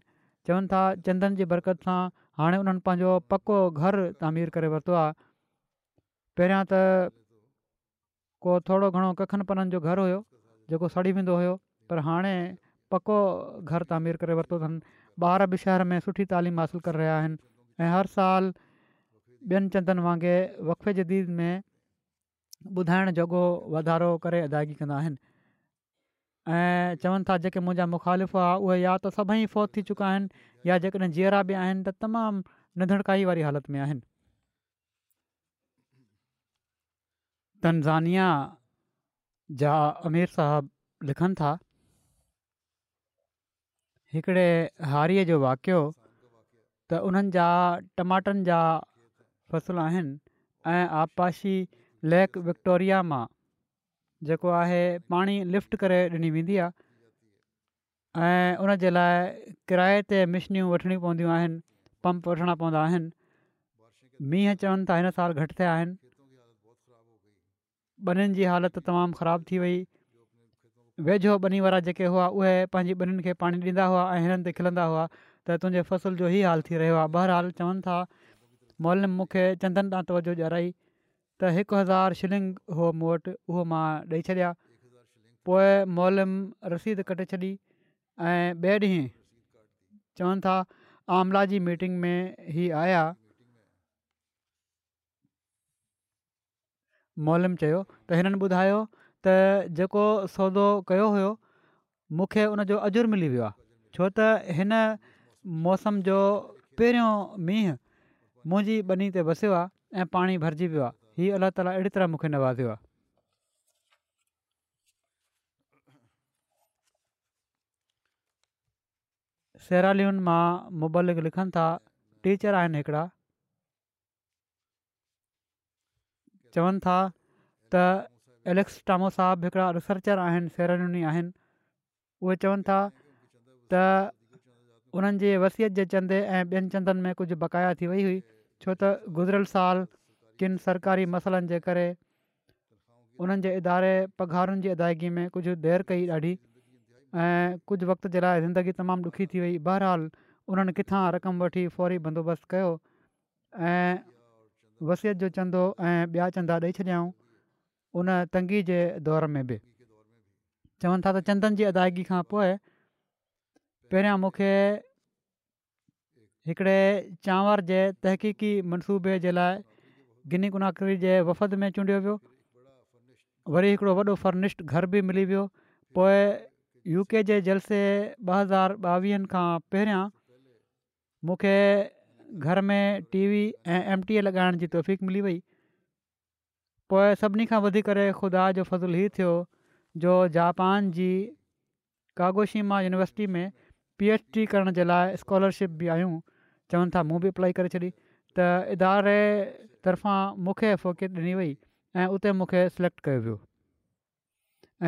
[SPEAKER 1] चवनि था चंदनि जी बरक़त सां हाणे उन्हनि पंहिंजो पको घरु तामीर करे वरितो आहे पहिरियां त को थोरो घणो कखनि पननि जो घरु हुयो जेको सड़ी वेंदो हुयो पर हाणे पको घरु तामीर करे वरितो अथनि ॿार बि शहर में सुठी तइलीम हासिलु करे रहिया आहिनि हर साल ॿियनि चंदनि वांगुरु वक़फ़े जदीद में ॿुधाइण जोॻो वधारो करे अदाईगी कंदा आहिनि ऐं था जेके मुंहिंजा मुखालिफ़ उहे या त सभई फ़ौत थी चुका आहिनि या जेकॾहिं जीअरा बि आहिनि त तमामु नंढणकाई वारी हालति में आहिनि तनज़ानिया जा अमिर साहबु लिखनि था हिकिड़े हारीअ जो वाकियो त उन्हनि जा टमाटनि जा फ़सुलु आहिनि ऐं लेक विक्टोरिया मां जेको आहे पाणी लिफ्ट करे ॾिनी वेंदी आहे ऐं उन जे लाइ किराए ते मशीनियूं वठणी पवंदियूं आहिनि पंप वठणा पवंदा आहिनि मींहं चवनि था हिन साल घटि थिया आहिनि ॿनिनि जी हालति तमामु ख़राबु थी वई वेझो ॿनी वारा जेके हुआ उहे पंहिंजी ॿिन्हीनि खे पाणी ॾींदा हुआ ऐं हिननि ते खिलंदा हुआ त तुंहिंजे फसल जो ई हाल थी रहियो आहे बहरहालु चवनि था मॉलम मूंखे चंदन तां तवजो ॾियाराई त हिकु हज़ार शिलिंग हुओ मूं वटि उहो मां ॾेई छॾिया पोइ रसीद कटे छॾी ऐं ॿिए ॾींहुं चवनि था आमला जी मीटिंग में ही आया मोलम चयो त हिननि ॿुधायो त जेको सौदो कयो हुयो मूंखे उनजो अजुर मिली वियो आहे छो त हिन मौसम जो पहिरियों मींहुं मुंहिंजी बनी ते वसियो आहे ऐं पाणी भरिजी वियो आहे हीअ अलाह ताला अहिड़ी तरह मूंखे नवाज़ियो आहे सेलालियुनि मां मुबलिक लिखनि था टीचर आहिनि हिकिड़ा चवनि था त एलेक्स टामोसा हिकिड़ा रिसर्चर आहिनि सेलालुनि आहिनि उहे चवनि था त उन्हनि वसियत जे चंदे ऐं ॿियनि चंदनि में कुझु बक़ाया थी वई हुई छो त गुज़िरियल साल किन सरकारी मसइलनि जे करे उन्हनि जे इदारे पघारुनि जी अदायगी में कुझु देरि कई ॾाढी ऐं कुझु वक़्त जे लाइ ज़िंदगी तमामु ॾुखी थी वई बहरहाल उन्हनि किथां रक़म वठी फौरी बंदोबस्तु कयो ऐं वसियत जो चंदो ऐं ॿिया चंदो ॾेई छॾियाऊं उन तंगी जे दौर में बि चवनि था त चंदनि जी अदायगी खां पोइ पहिरियां मूंखे हिकिड़े चांवर जे तहक़ीक़ी मनसूबे जे लाइ गिनी गुनाक जे वफ़द में चूंडियो वियो वरी हिकिड़ो वॾो फर्निश्ड घर बि मिली वियो पोइ यू के जे जलसे ॿ हज़ार ॿावीहनि खां पहिरियां मूंखे घर में टी वी ऐं एम टी ए लॻाइण जी तोफ़ीक़ मिली वई पोइ सभिनी खां वधीक ख़ुदा जो फ़ज़ुलु हीअ थियो जो जापान जी कागोशीमा यूनिवर्सिटी में पी एच डी करण जे लाइ स्कॉलरशिप बि आहियूं चवनि था मूं बि अप्लाई करे छॾी त इदारे तरफ़ां मूंखे फोकियत ॾिनी वई ऐं उते मूंखे सिलेक्ट कयो वियो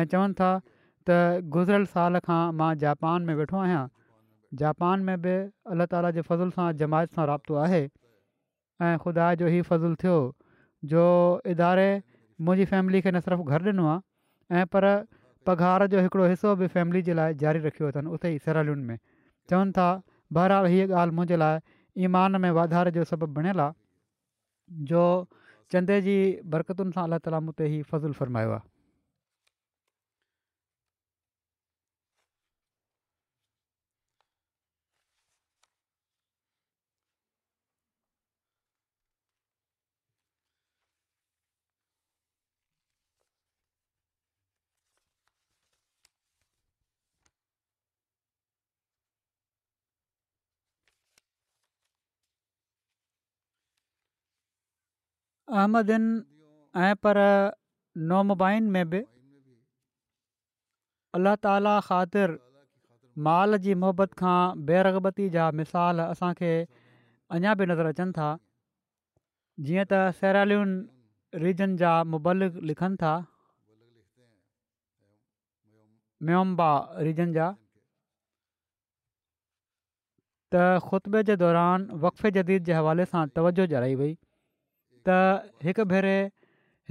[SPEAKER 1] ऐं चवनि था त गुज़िर साल खां मां जापान में वेठो आहियां जापान में बि अलाह ताला जे फज़ल सां जमायत सां राब्तो आहे ऐं ख़ुदा जो हीउ फज़ुलु थियो जो इदारे मुंहिंजी फैमिली खे न सिर्फ़ु घरु ॾिनो आहे ऐं पर पघार जो हिकिड़ो हिसो बि फैमिली जे लाइ जारी रखियो अथनि उते ई सरालियुनि में चवनि था बहराल हीअ ॻाल्हि मुंहिंजे लाइ ईमान में वाधारे जो सबबु बणियलु आहे जो चंदे जी बरकतुनि सां अलाह ताला मूं ते हीउ फज़ुलु फरमायो आहे अहमदिन پر पर नमुबाइनि में बि अलाह ताला ख़ातिर माल जी मुहबत खां बेरगबती جا मिसाल असांखे अञा बि नज़रि نظر था जीअं त सरालियुनि रिजन جا مبلغ लिखनि था मियोम्बा रिजन جا त ख़ुतबे जे دوران وقف जदीद जे हवाले सां तवजो जाए वई त हिकु भेरे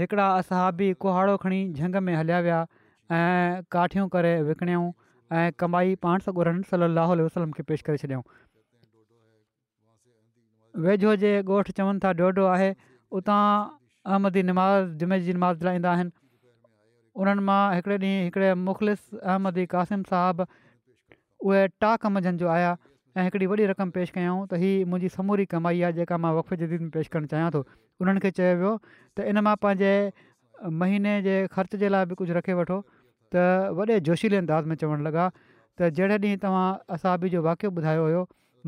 [SPEAKER 1] हिकिड़ा असहाबी कुहाड़ो खणी झंग में हलिया विया ऐं काठियूं करे विकिणियऊं ऐं कमाई पाण सां ॻोड़नि सली अलाहु वसलम खे पेश करे छॾियऊं वेझो जे ॻोठु चवनि था ॾोढो आहे उतां अहमदी नमाज़ जुमे जी नमाज़ लाइ ईंदा आहिनि उन्हनि मां हिकिड़े ॾींहुं हिकिड़े मुखलिस अहमदी क़ासिम साहबु उहे टाक मंझंदि जो आया ऐं हिकिड़ी वॾी रक़म पेश कयूं त हीअ मुंहिंजी समूरी कमाई आहे जेका मां जदीद में पेश करणु चाहियां थो उन्हनि खे चयो वियो त इन मां पंहिंजे महीने जे ख़र्च जे लाइ बि कुझु रखे वठो त वॾे जोशीले अंदाज़ में चवणु लॻा त जहिड़े ॾींहुं तव्हां असाबी जो वाक़ियो ॿुधायो हुयो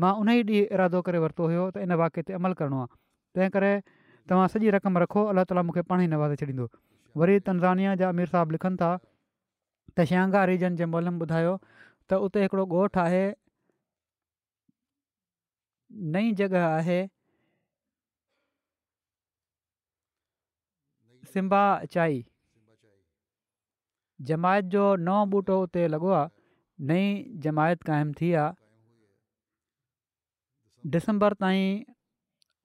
[SPEAKER 1] मां उन ई ॾींहुं इरादो करे वरितो हुयो त इन वाक्य ते अमल करिणो आहे तंहिं करे तव्हां सॼी रक़म रखो अलाह ताला मूंखे पाण ई नवाज़े छॾींदो वरी तनज़ानिया जा अमीर साहबु लिखनि था त श्यांगा रीजन जे मोलम ॿुधायो त उते हिकिड़ो नई जॻह आहे सिम्बाचाई जमायत जो नओ ॿूटो उते लॻो आहे नई जमायत क़ाइमु थी आहे डिसंबर ताईं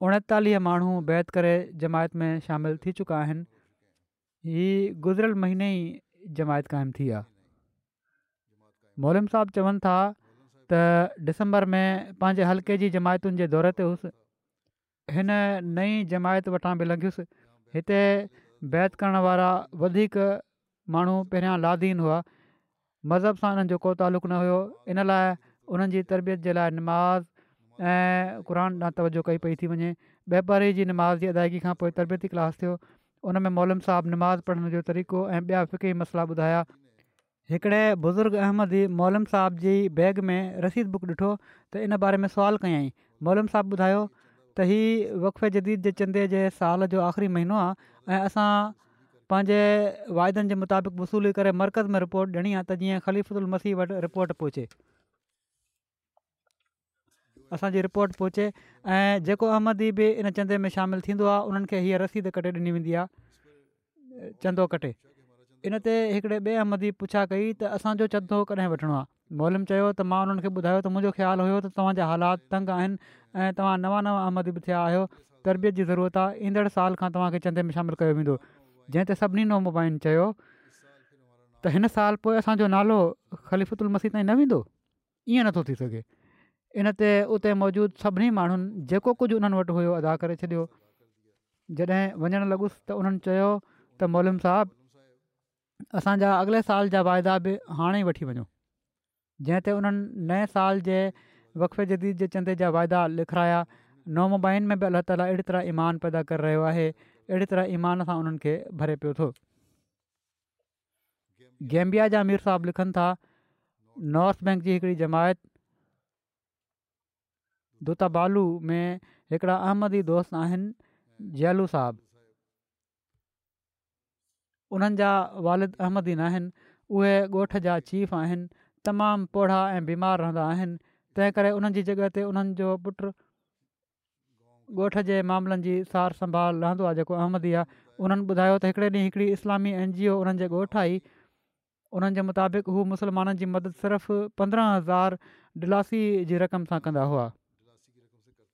[SPEAKER 1] उणेतालीह माण्हू बैत करे जमायत में शामिलु थी चुका आहिनि ही गुज़िरियल महीने جماعت जमायत क़ाइमु थी आहे मोलम साहब चवनि था त डिसंबर में पंहिंजे हल्के जी जमायतुनि जे दौर ते हुउसि हिन नई जमायत वटां बि लंघियुसि हिते बैत करण वारा वधीक माण्हू पहिरियां लादीन हुआ मज़हब सां उन्हनि जो को तालुक़ु न हुयो इन लाइ उन्हनि जी तरबियत जे लाइ नमाज़ ऐं क़ुर ॾां तवजो कई पई थी वञे वापारी जी नमाज़ जी अदायगी खां पोइ तरबियती क्लास थियो उन में मोलम साहबु नमाज़ पढ़ण जो तरीक़ो ऐं ॿिया फ़िकी मसला ॿुधाया हिकिड़े बुज़ुर्ग अहमदी मौलम साहब जी बैग में रसीद बुक ॾिठो त इन बारे में सुवाल कयई मौलम साहिबु ॿुधायो त हीउ वक़फ़े जदीद जे चंदे जे साल जो आख़िरी महीनो आहे ऐं असां पंहिंजे वाइदनि जे मुताबिक़ वसूली करे मर्कज़ में रिपोर्ट ॾिनी आहे त जीअं ख़लीफ़ुल मसीह वटि रिपोर्ट पहुचे असांजी रिपोर्ट पहुचे ऐं जेको अहमदी बि इन चंदे में शामिलु थींदो आहे उन्हनि खे रसीद कटे ॾिनी वेंदी आहे चंदो कटे इन ते हिकिड़े ॿिए अहमदी पुछा कई त असांजो चंदो कॾहिं वठिणो आहे मोलम चयो त मां उन्हनि खे ॿुधायो त मुंहिंजो ख़्यालु हुयो त तव्हांजा हालात तंग आहिनि ऐं तव्हां नवां नवां अहमद बि थिया आहियो तरबियत जी ज़रूरत आहे ईंदड़ साल खां तव्हांखे चंदे में शामिलु कयो वेंदो जंहिं ते सभिनी नओं चयो त हिन साल पोइ असांजो नालो ख़लीफ़ुत उल मसीह ताईं न वेंदो ईअं नथो थी सघे इन ते उते मौजूदु सभिनी माण्हुनि जेको कुझु उन्हनि वटि हुयो अदा करे छॾियो जॾहिं वञणु लॻुसि त उन्हनि चयो त मोलम साहबु असांजा अॻिले साल जा वाइदा बि हाणे ई वठी वञो जंहिं ते हुननि नए साल जे वक़फ़े जदीद जे चंदे जा वाइदा लिखाया नामुबाइन में बि अलाह ताला अहिड़ी तरह ईमान पैदा करे रहियो आहे अहिड़ी तरह ईमान सां उन्हनि खे भरे पियो थो गैम्बिया जा अमीर साहबु लिखनि था नॉर्थ बैंक जी हिकिड़ी जमायत दूताबू में हिकिड़ा अहमदी दोस्त आहिनि जयलू साहबु उन्हनि जा वालिद अहमदीन आहिनि उहे ॻोठ जा चीफ आहिनि तमामु पोढ़ा ऐं बीमार रहंदा आहिनि तंहिं करे उन्हनि जी ते उन्हनि जो पुट ॻोठ जे मामलनि जी सार संभाल रहंदो आहे जेको अहमदी आहे उन्हनि ॿुधायो त हिकिड़े ॾींहुं हिकिड़ी इस्लामी एन जी ओ उन्हनि जे आई उन्हनि जे मुताबिक़ हू मुस्लमाननि जी मदद सिर्फ़ु पंद्रहं हज़ार डिलासी जी रक़म सां कंदा हुआ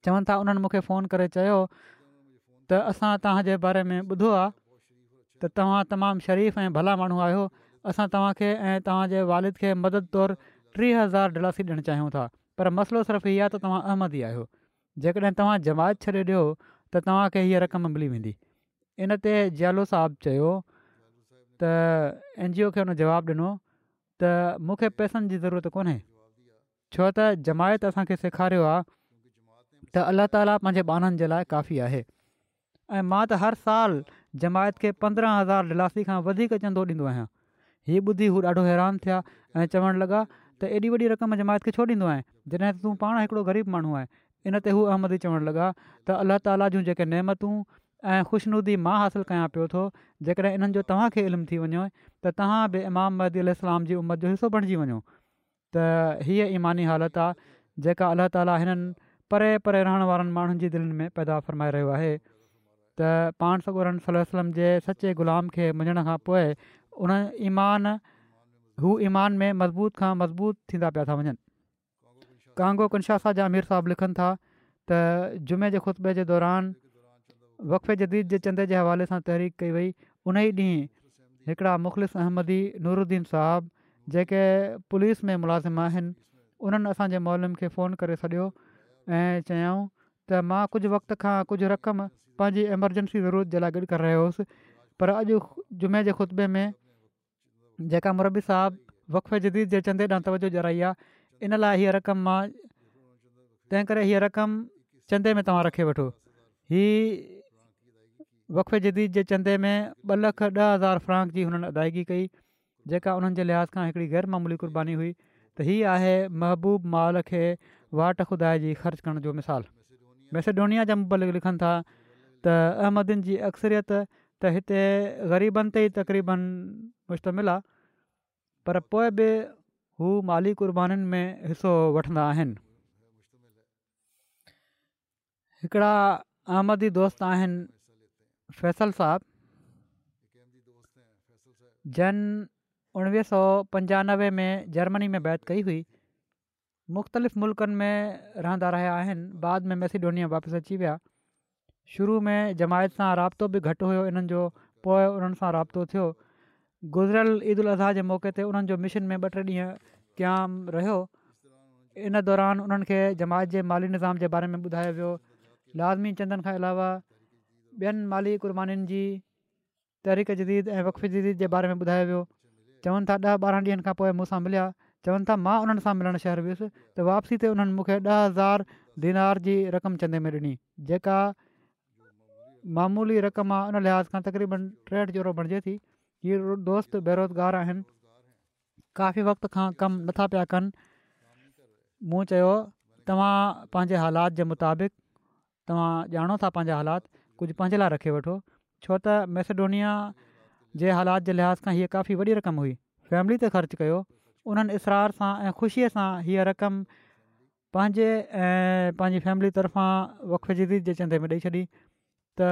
[SPEAKER 1] चवनि था उन्हनि मूंखे फ़ोन करे चयो त असां तव्हांजे बारे में ॿुधो त तव्हां तमामु शरीफ़ ऐं भला माण्हू आहियो असां तव्हांखे ऐं तव्हांजे वालिद खे मदद तौरु टीह हज़ार डलासी ॾियणु चाहियूं था पर मसलो सिर्फ़ु इहा आहे त तव्हां अहमद आहियो जेकॾहिं तव्हां जमायत छॾे ॾियो त तव्हांखे हीअ रक़म मिली वेंदी इनते जालो साहबु चयो त एन जी ओ खे हुन जवाबु ॾिनो त मूंखे पैसनि जी ज़रूरत कोन्हे छो त जमायत असांखे सेखारियो आहे त अल्ला ताला पंहिंजे ॿारनि जे लाइ काफ़ी आहे ऐं मां त हर साल जमायत खे पंद्रहं हज़ार लिलासी खां वधीक चंदो ॾींदो आहियां हीअ ॿुधी हू ॾाढो हैरान थिया ऐं चवणु लॻा त एॾी वॾी रक़म जमायत खे छो ॾींदो आहे जॾहिं त तूं पाण हिकिड़ो ग़रीब माण्हू आहे इन ते हू अहमदी चवणु लॻा त अलाह ताला जूं जेके नेमतूं ऐं ख़ुशनुदी मां हासिलु कयां पियो थो जेकॾहिं इन्हनि जो तव्हांखे इल्मु थी वञो त तव्हां बि इमाम महदी अलाम जी उमिरि जो हिसो बणिजी वञो त हीअ ईमानी हालति आहे जेका अलाह ताला हिननि परे परे रहण वारनि माण्हुनि जी दिलनि में पैदा फ़रमाए रहियो आहे त पाण सगोरन सलम जे सचे ग़ुलाम खे मञण खां पोइ उन ईमान हू ईमान में मज़बूत खां मज़बूत थींदा पिया था वञनि कांगो कनशा शाह जा अमीर साहिबु लिखनि था त जुमे जे ख़ुतबे जे दौरान वक़फ़े जदीद जे चंदे जे हवाले सां तहरीक कई वई उन ई ॾींहुं हिकिड़ा मुखलिस अहमदी नूरुद्दीन साहबु जेके पुलिस में मुलाज़िम आहिनि उन्हनि असांजे मोलम खे फ़ोन करे छॾियो ऐं चयाऊं त मां कुझु वक़्त खां कुझु रक़म पंहिंजी एमरजेंसी ज़रूरत जे लाइ रहियो हुउसि पर अॼु जुमे जे ख़ुतबे में जेका मुरबी साहिबु वफ़े जदीद जे चंदे ॾांहुं तवजो जाई आहे इन लाइ हीअ रक़म मां तंहिं करे हीअ रक़म चंदे में तव्हां रखे वठो हीअ वक़े जदीद जे चंदे में ॿ लख ॾह हज़ार फ्रांक जी हुननि अदायगी कई जेका उन्हनि जे लिहाज़ खां हिकिड़ी ग़ैरमामूली कुर्बानी हुई त हीअ आहे महबूब माल खे वाट खुदाए जी ख़र्चु करण जो मिसाल मैसेडोनिया जा मुबलिक लिखनि था त अहमदिन जी अक्सरियत त हिते ग़रीबनि ते ई तक़रीबन मुश्तमिल आहे पर पोइ बि हू माली क़ुर्बानीुनि में हिसो वठंदा आहिनि हिकिड़ा अहमदी दोस्त आहिनि फैसल साहबु जन उणिवीह सौ पंजानवे में जर्मनी में बैत कई हुई मुख़्तलिफ़ मुल्कनि में रहंदा रहिया आहिनि बाद में वापसि अची विया शुरू में जमायत सां राब्तो बि घटि हुयो इन्हनि जो पोइ उन्हनि सां राब्तो थियो गुज़िरियल ईद उलह जे मौके ते उन्हनि जो मिशन में ॿ टे ॾींहं क़याम रहियो इन दौरान उन्हनि खे जमायत जे माली निज़ाम जे बारे में ॿुधायो वियो लाज़मी चंदनि खां अलावा ॿियनि माली क़ुर्बानीुनि जी तहरीक जदीद ऐं वक़फ़ी जदीद जे बारे में ॿुधायो वियो चवनि था ॾह ॿारहं ॾींहंनि खां पोइ मूंसां मिलिया चवनि था मां उन्हनि सां मिलणु शहरु वियुसि त वापसी ते उन्हनि मूंखे ॾह हज़ार दीनार जी रक़म चंदे में ॾिनी जेका मामूली रक़म आहे उन लिहाज़ खां तक़रीबन टेहठि जोड़ो बणिजे थी हीअ दोस्त बेरोज़गार आहिनि काफ़ी वक़्त खां कमु नथा पिया कनि मूं चयो तव्हां पंहिंजे हालात जे मुताबिक़ तव्हां ॼाणो था पंहिंजा हालात कुझु पंहिंजे लाइ रखे वठो छो त मैसेडोनिया जे हालात जे लिहाज़ खां हीअ काफ़ी वॾी रक़म हुई फैमिली ते ख़र्चु कयो उन्हनि इसरार सां ऐं ख़ुशीअ सां हीअ रक़म पंहिंजे ऐं पंहिंजी फैमिली तरफ़ां वक़्फ़ जदीद जे चंदे में ॾेई छॾी त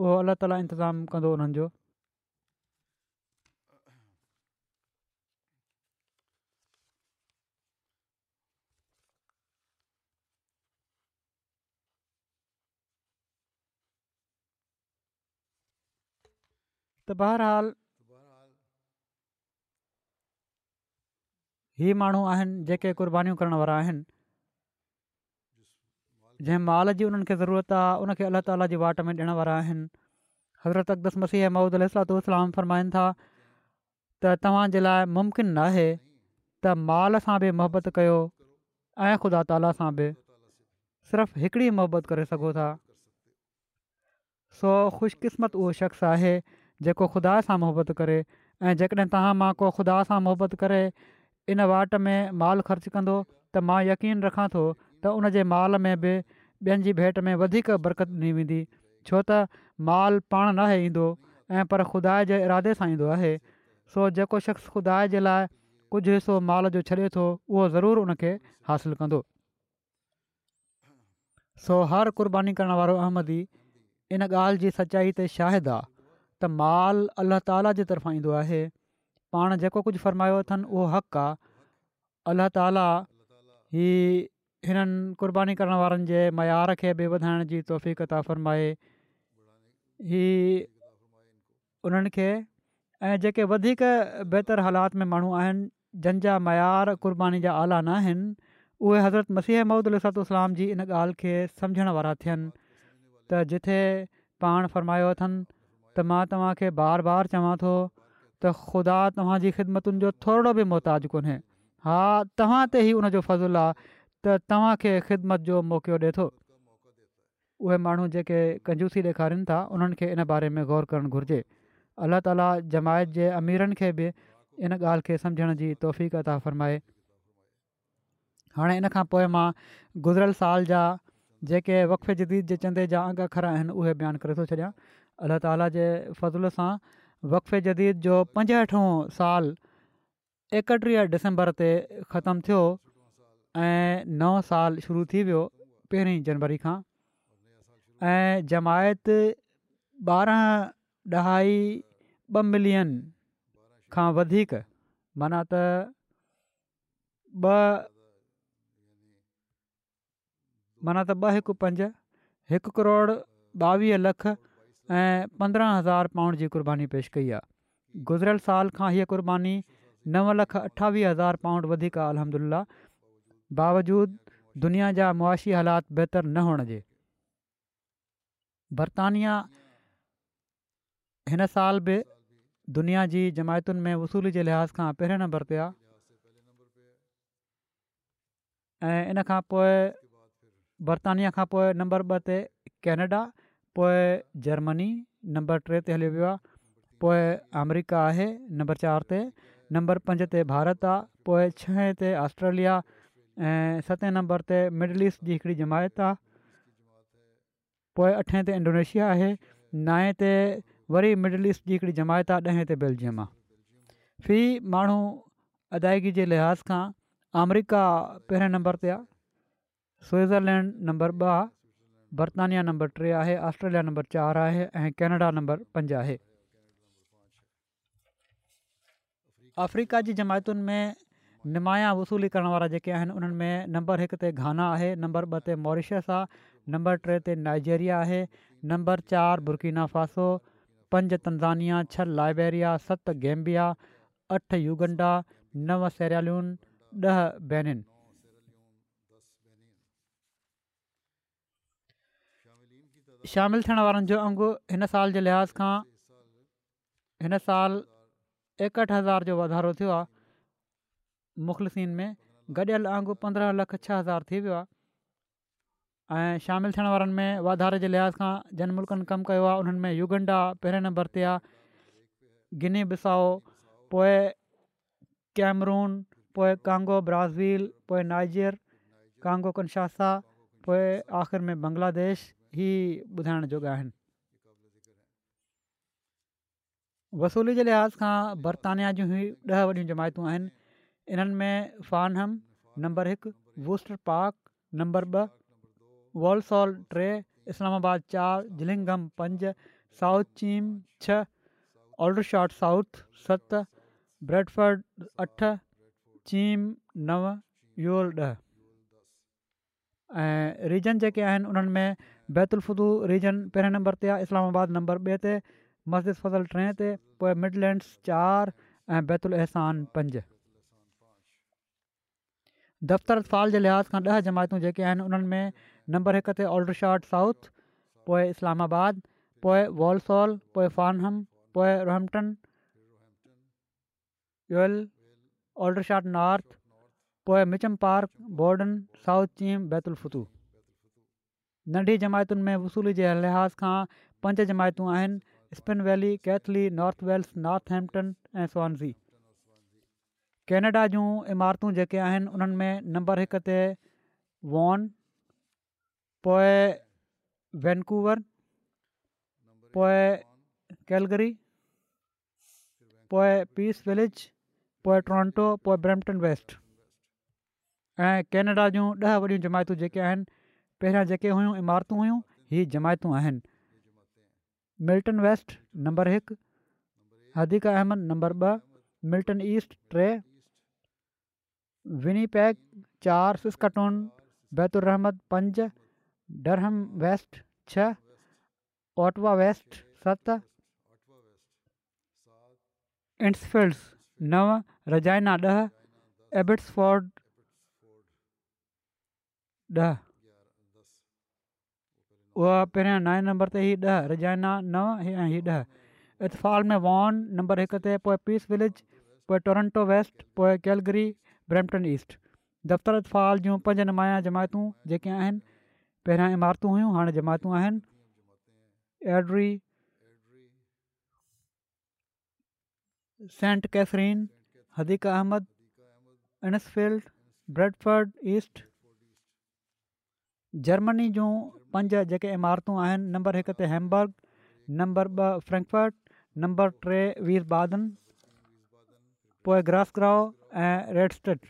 [SPEAKER 1] उहो अला ताला इंतिज़ामु कंदो उन्हनि जो त बहरहाल ही माण्हू आहिनि जेके क़ुर्बानीूं करण वारा आहिनि जंहिं माल जी उन्हनि खे ज़रूरत आहे उनखे अलाह ताला जी वाट में ॾियण वारा आहिनि हज़रत अक़दस मसीह महूदुतुसलाम फरमाइनि था त तव्हांजे लाइ मुमकिन न आहे त माल सां बि मोहबत कयो ऐं ख़ुदा ताला सां बि सिर्फ़ु हिकिड़ी मोहबत करे सघो था सो ख़ुशकिस्मत उहो शख़्स आहे जेको ख़ुदा सां मुहिबत करे ऐं जेकॾहिं तव्हां मां को ख़ुदा सां मुहिबत करे इन वाट में माल ख़र्चु कंदो त मां यकीन रखां थो त उनजे माल में बि ॿियनि जी भेंट में वधीक बरक़त ॾिनी वेंदी छो त माल पाण न ईंदो ऐं पर ख़ुदा जे इरादे सां ईंदो आहे सो जेको शख़्स ख़ुदा जे लाइ कुझु हिसो माल जो छ्ॾे थो उहो ज़रूरु उनखे हासिलु कंदो सो हर क़ुर्बानी करण वारो अहमदी इन ॻाल्हि जी सचाई ते शाहिद आहे त माल अलाह ताला जे तर्फ़ां ईंदो आहे पाण जेको कुझु फ़र्मायो अथनि उहो हक़ु आहे अलाह ताला हिननि क़ुर्बानी करण वारनि जे मयार खे बि वधाइण जी तौफ़त त फ़रमाए ही उन्हनि खे ऐं जेके वधीक बहितरु हालात में माण्हू आहिनि जंहिंजा मयार क़ुर्बानी जा आला न आहिनि उहे हज़रत मसीह महूदुलाम जी इन ॻाल्हि खे समुझण वारा थियनि त जिथे पाण फ़रमायो अथनि त मां तव्हांखे बार बार चवां थो त ख़ुदा तव्हांजी ख़िदमतुनि जो थोरो बि मुहताज कोन्हे हा तव्हां ते ई उनजो फ़ज़ुलु आहे त तव्हांखे ख़िदमत जो मौक़ो ॾिए थो उहे माण्हू जेके कंजूसी ॾेखारनि था उन्हनि खे इन बारे में ग़ौर करणु घुरिजे अलाह ताला जमायत जे अमीरनि खे बि इन ॻाल्हि खे सम्झण जी तौफ़ता फ़रमाए हाणे इन खां पोइ मां गुज़िरियल साल जा जेके जदीद जे चंदे जा अंग अखर आहिनि उहे बयानु करे थो छॾियां अलाह ताला जे फ़ज़ुल सां वक़फ़े जदीद जो पंजहठो साल एकटीह डिसंबर ते ख़तमु थियो ऐं नओं साल शुरू थी वियो पहिरें जनवरी खां ऐं जमायत ॿारहं ॾहाई ॿ मिलियन खां वधीक माना त ॿ माना त ॿ हिकु पंज हिकु करोड़ ॿावीह लख ऐं पंद्रहं हज़ार पाउंड जी क़ुर्बानी पेशि कई आहे गुज़िरियल साल खां हीअ क़ुर्बानी नव लख अठावीह हज़ार पाउंड वधीक आहे बावजूद दुनिया जा मुआशी حالات بہتر न हुअण जे बरतानिया हिन साल बि दुनिया जी जमायतुनि में वसूली जे लिहाज़ खां पहिरें नंबर ते आहे ऐं इन खां पोइ बरतानिया खां पोइ नंबर ॿ ते कैनेडा पोइ जर्मनी नंबर टे ते हली वियो आहे पोइ अमरिका आहे नंबर चारि ते नंबर पंज ते भारत आहे पोइ ते ऑस्ट्रेलिया ऐं सते नंबर ते मिडल ईस्ट जी हिकिड़ी जमायत आहे पोइ अठे ते इंडोनेशिया आहे नाए ते वरी मिडल ईस्ट जी हिकिड़ी जमायत आहे ॾहें ते बेल्जियम आहे फी माण्हू अदायगी जे लिहाज़ खां अमरिका पहिरें नंबर ते आहे स्विज़रलैंड नंबर ॿ आहे बर्तानिया नंबर टे आहे ऑस्ट्रेलिया नंबर चारि आहे ऐं कैनेडा नंबर पंज आहे अफ्रीका जी जमायतुनि में निमाया वसूली करण वारा जेके आहिनि उन्हनि में नंबर हिक ते घाना आहे नंबर ॿ ते मॉरीशस आहे नम्बर टे ते नाइजेरिया आहे नंबर चारि बुर्कीना फासो पंज तंज़ानिया छह लाइबेरिया सत गैम्बिया अठ युगंडा नव सेरल ॾह बैनि शामिलु थियण वारनि जो अंगु हिन साल जे लिहाज़ खां हिन साल एकहठि हज़ार जो वधारो थियो आहे मुख़लिस में गॾियल आंगुर पंद्रहं लख छह हज़ार थी वियो आहे ऐं शामिलु थियण वारनि में वाधारे जे लिहाज़ खां जन मुल्कनि कमु कयो आहे उन्हनि में युगंडा पहिरें नंबर ते आहे गिनी बिसाओ पोइ कैमरून पोइ कांगो ब्राज़ील पोइ नाइजीअर कांगो कनशासा पोइ आख़िरि में बंग्लादेश ई ॿुधाइण जो आहिनि वसूली जे लिहाज़ खां बर्तानिया जूं ई ॾह वॾियूं जमायतूं आहिनि ان میں فم نمبر ایک بوسٹر پارک نمبر ب ولسال ٹے اسلام آباد چار جلنگم پنج ساؤتھ چیم چھ اولڈ شاٹ ساؤتھ ست بریڈفڈ اٹھ چیم نو یو ڈی ریجن جے ان میں بیت الفدو ریجن پہ نمبر سے اسلام آباد نمبر بے مسجد فضل ٹرے مڈلینڈس چار بیت الحسان پنج दफ़्तर साल जे लिहाज़ खां ॾह जमायतूं जेके आहिनि उन्हनि में नंबर हिक ते ओल्ड्रशाट साउथ पोइ इस्लामाबाद पोए वॉलसॉल पोइ फानहम पोइ रोहम्पटन यल ओल्ड्रशाट नॉर्थ पोए Mitcham Park Bordon South Cheam Betul Futuh नंढी जमातुनि में वसूली जे लिहाज़ खां पंज जमायतूं आहिनि Spen Valley Keighley North Wales Northampton ऐं सवानज़ी کنڈا جمارتوں کے ان میں نمبر ایک سے وون وینکوور پلگری پیس ولج تو ٹورانٹو برمپٹن ویسٹ ایڈا جی دہ وڈی جماعتوں پہ ہومارتوں ہو جماعتوں ملٹن ویسٹ نمبر ایک حدیقہ احمد نمبر ب ملٹن ایسٹ ٹے ونی پیک چار سسکٹون بیت الرحمت پنج ڈرہم ویسٹ چھ اوٹوا ویسٹ ست انٹسفیلڈس نو رجائنہ دہ وہ پھر نئے نمبر ہی دہ رجائنا نو ہی اتفال میں وان نمبر ایک سے پیس ولج تو ٹورنٹو ویسٹ پی کیلگری ब्रैम्पटन ईस्ट दफ़्तरफ़ाल जूं पंज नुमाया जमायतूं जेके आहिनि पहिरियां इमारतूं हुयूं हाणे जमायतूं आहिनि एडरी सेंट कैथरीन हदीका अहमद एन्सफील्ड ब्रेडफड ईस्ट जर्मनी जूं पंज जेके इमारतूं आहिनि नम्बर हिक ते हैम्बर्ग नम्बर ॿ फ्रैंकफट नंबर टे वीर पोइ ग्रासग्राओ ऐं रेड स्टेट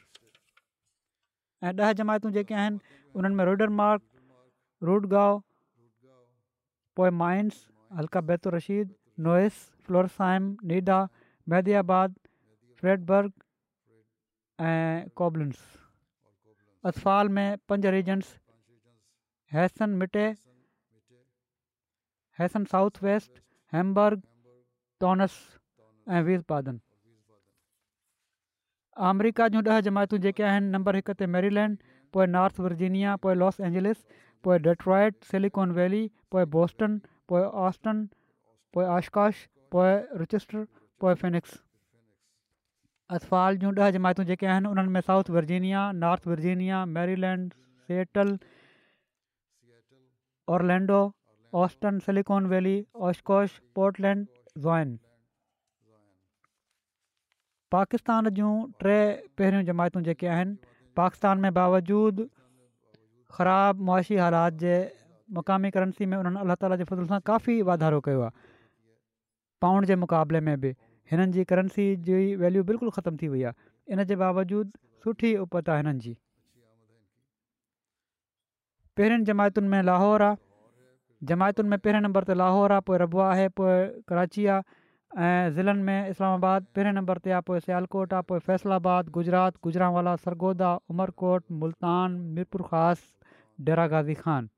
[SPEAKER 1] ऐं ॾह जमायतूं जेके आहिनि उन्हनि में रुडनमार्क रुडगांव पोइ माइंस हल्का बैतु रशीद नोइस फ्लोरसाइम निडा मैदी आबाद फ्लेटबर्ग ऐं कोब्लिन्स अथाल में पंज regions Hessen Mitte Hessen South West Hamburg Taunus ऐं वीर امریکہ جی دہ جماعتوں نمبر ایک سے Maryland North Virginia Los Angeles پئی ڈیٹرائٹ سلیکان ویلی تو بوسٹن آسٹن پی آشکاش روچسٹر تو فینکس اطفال جی دہ جماعت کے ان میں South Virginia North Virginia Maryland Seattle Orlando Austin Silicon Valley Oshkosh Portland Zion Pakistan जूं टे पहिरियों जमायतूं जेके आहिनि पाकिस्तान में बावजूदु ख़राबु मुआशी हालात जे मक़ामी करंसी में उन्हनि अल्ला ताला जे फज़ल सां काफ़ी वाधारो कयो आहे पाउंड जे मुक़ाबले में बि हिननि जी करंसी जी वैल्यू बिल्कुलु ख़तमु थी वई आहे इन जे बावजूदि सुठी उपत आहे हिननि जी पहिरियुनि जमायतुनि में लाहौर आहे जमायतुनि में पहिरें नंबर ते लाहौर आहे पोइ रबुआ आहे पोइ कराची आहे ऐं ज़िलनि में इस्लामाबाद पहिरें नंबर ते आहे पोइ सियालकोट आहे पोइ फैसलाबाद गुजरात गुजरांवाला सरगोदा उमरकोट मुल्तान मीरपुर ख़ासि डेरा गाज़ी ख़ान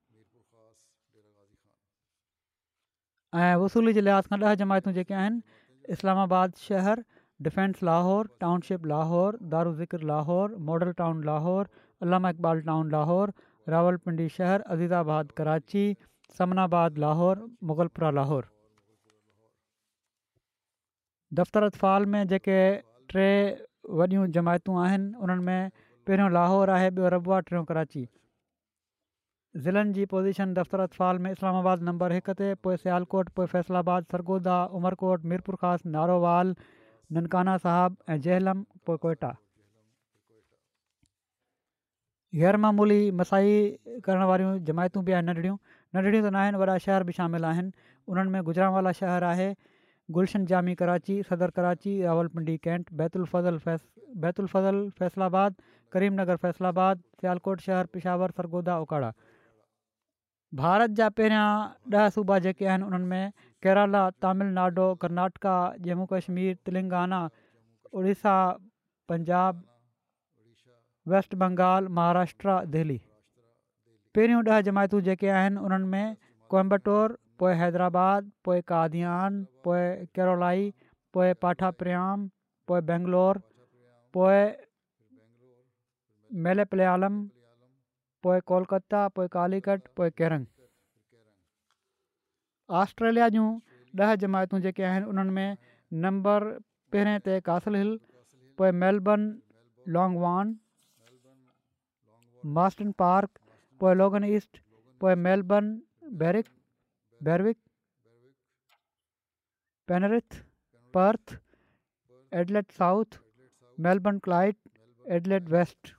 [SPEAKER 1] ऐं वसूली जे लिहाज़ खां ॾह जमायतूं जेके आहिनि इस्लामाबाद शहर Defence Lahore Township Lahore Darul Zikr Lahore Model Town Lahore Allama Iqbal Town Lahore Rawalpindi शहरु अज़ीज़ाबाद कराची समनाबाद लाहौर मुग़लपुरा लाहौर दफ़्तर फाल में जेके टे वॾियूं जमायतूं आहिनि उन्हनि में पहिरियों लाहौर आहे ॿियो रबुआ टियों कराची ज़िलनि जी पोज़ीशन दफ़्तर फाल में इस्लामाबाद नंबर हिक ते पोइ सियालकोट पोइ फ़ैसलाबाद सरगोदा उमरकोट मीरपुर खासि नारोवाल ननकाना साहब ऐं जेलम पोइ कोइटा ग़ैरमामूली मसाई करण वारियूं जमायतूं बि आहिनि नंढड़ियूं नंढिड़ियूं त न आहिनि वॾा शहर बि शामिलु आहिनि उन्हनि में गुजरात वारा आहे गुलशन जामी कराची सदर कराची रावलपिंडी कैंट बैतुल फज़ल फैसल बैतुल फज़ल फैसलाबाद شہر फ़ैसलाबाद सियालकोट शहर पिशावर جا ओकाड़ा भारत जा पहिरियां ॾह सूबा जेके आहिनि उन्हनि में केरला तमिलनाडु कर्नाटका जम्मू कश्मीर तेलंगाना उड़ीसा पंजाब वेस्ट बंगाल महाराष्ट्र दिल्ली पहिरियों ॾह जमायतूं जेके आहिनि उन्हनि में कोयम्बटूर تو حیدرآباد کا کادیاان پیرائی پاٹاپریام بنگلور پی میلپلیالم کولکتہ پے کالی گٹ کیرنگ آسٹریلیا جی دہ جماعتوں کے ان میں نمبر پہ قاسل ہل پی Melbourne Langwarrin Marsden Park Logan East Melbourne Berwick Berwick Penrith Perth Adelaide South Melbourne Clyde Adelaide West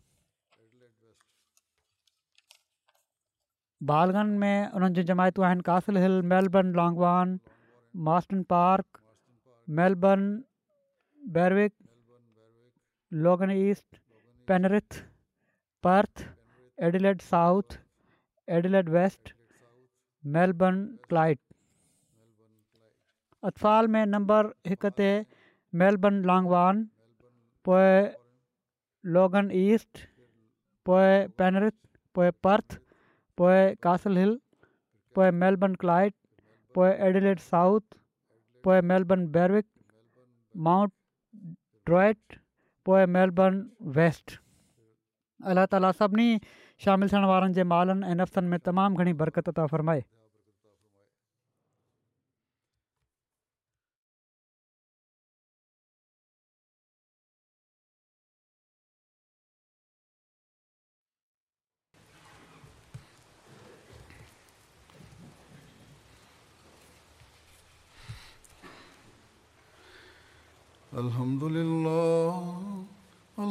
[SPEAKER 1] बालगन में उन्हनि जी जमायतूं आहिनि Castle Hill Melbourne Langwarrin Marsden Park Melbourne Berwick Logan East Penrith Perth Adelaide South Adelaide West Melbourne Clyde اتفال میں number ایک سے Melbourne Langwarrin Logan East Penrith Perth Castle Hill Melbourne Clyde Adelaide South Melbourne Berwick Mount Druitt Melbourne West اللہ تعالیٰ سی شامل में مالن نفتن میں تمام گھنی
[SPEAKER 2] برکت للہ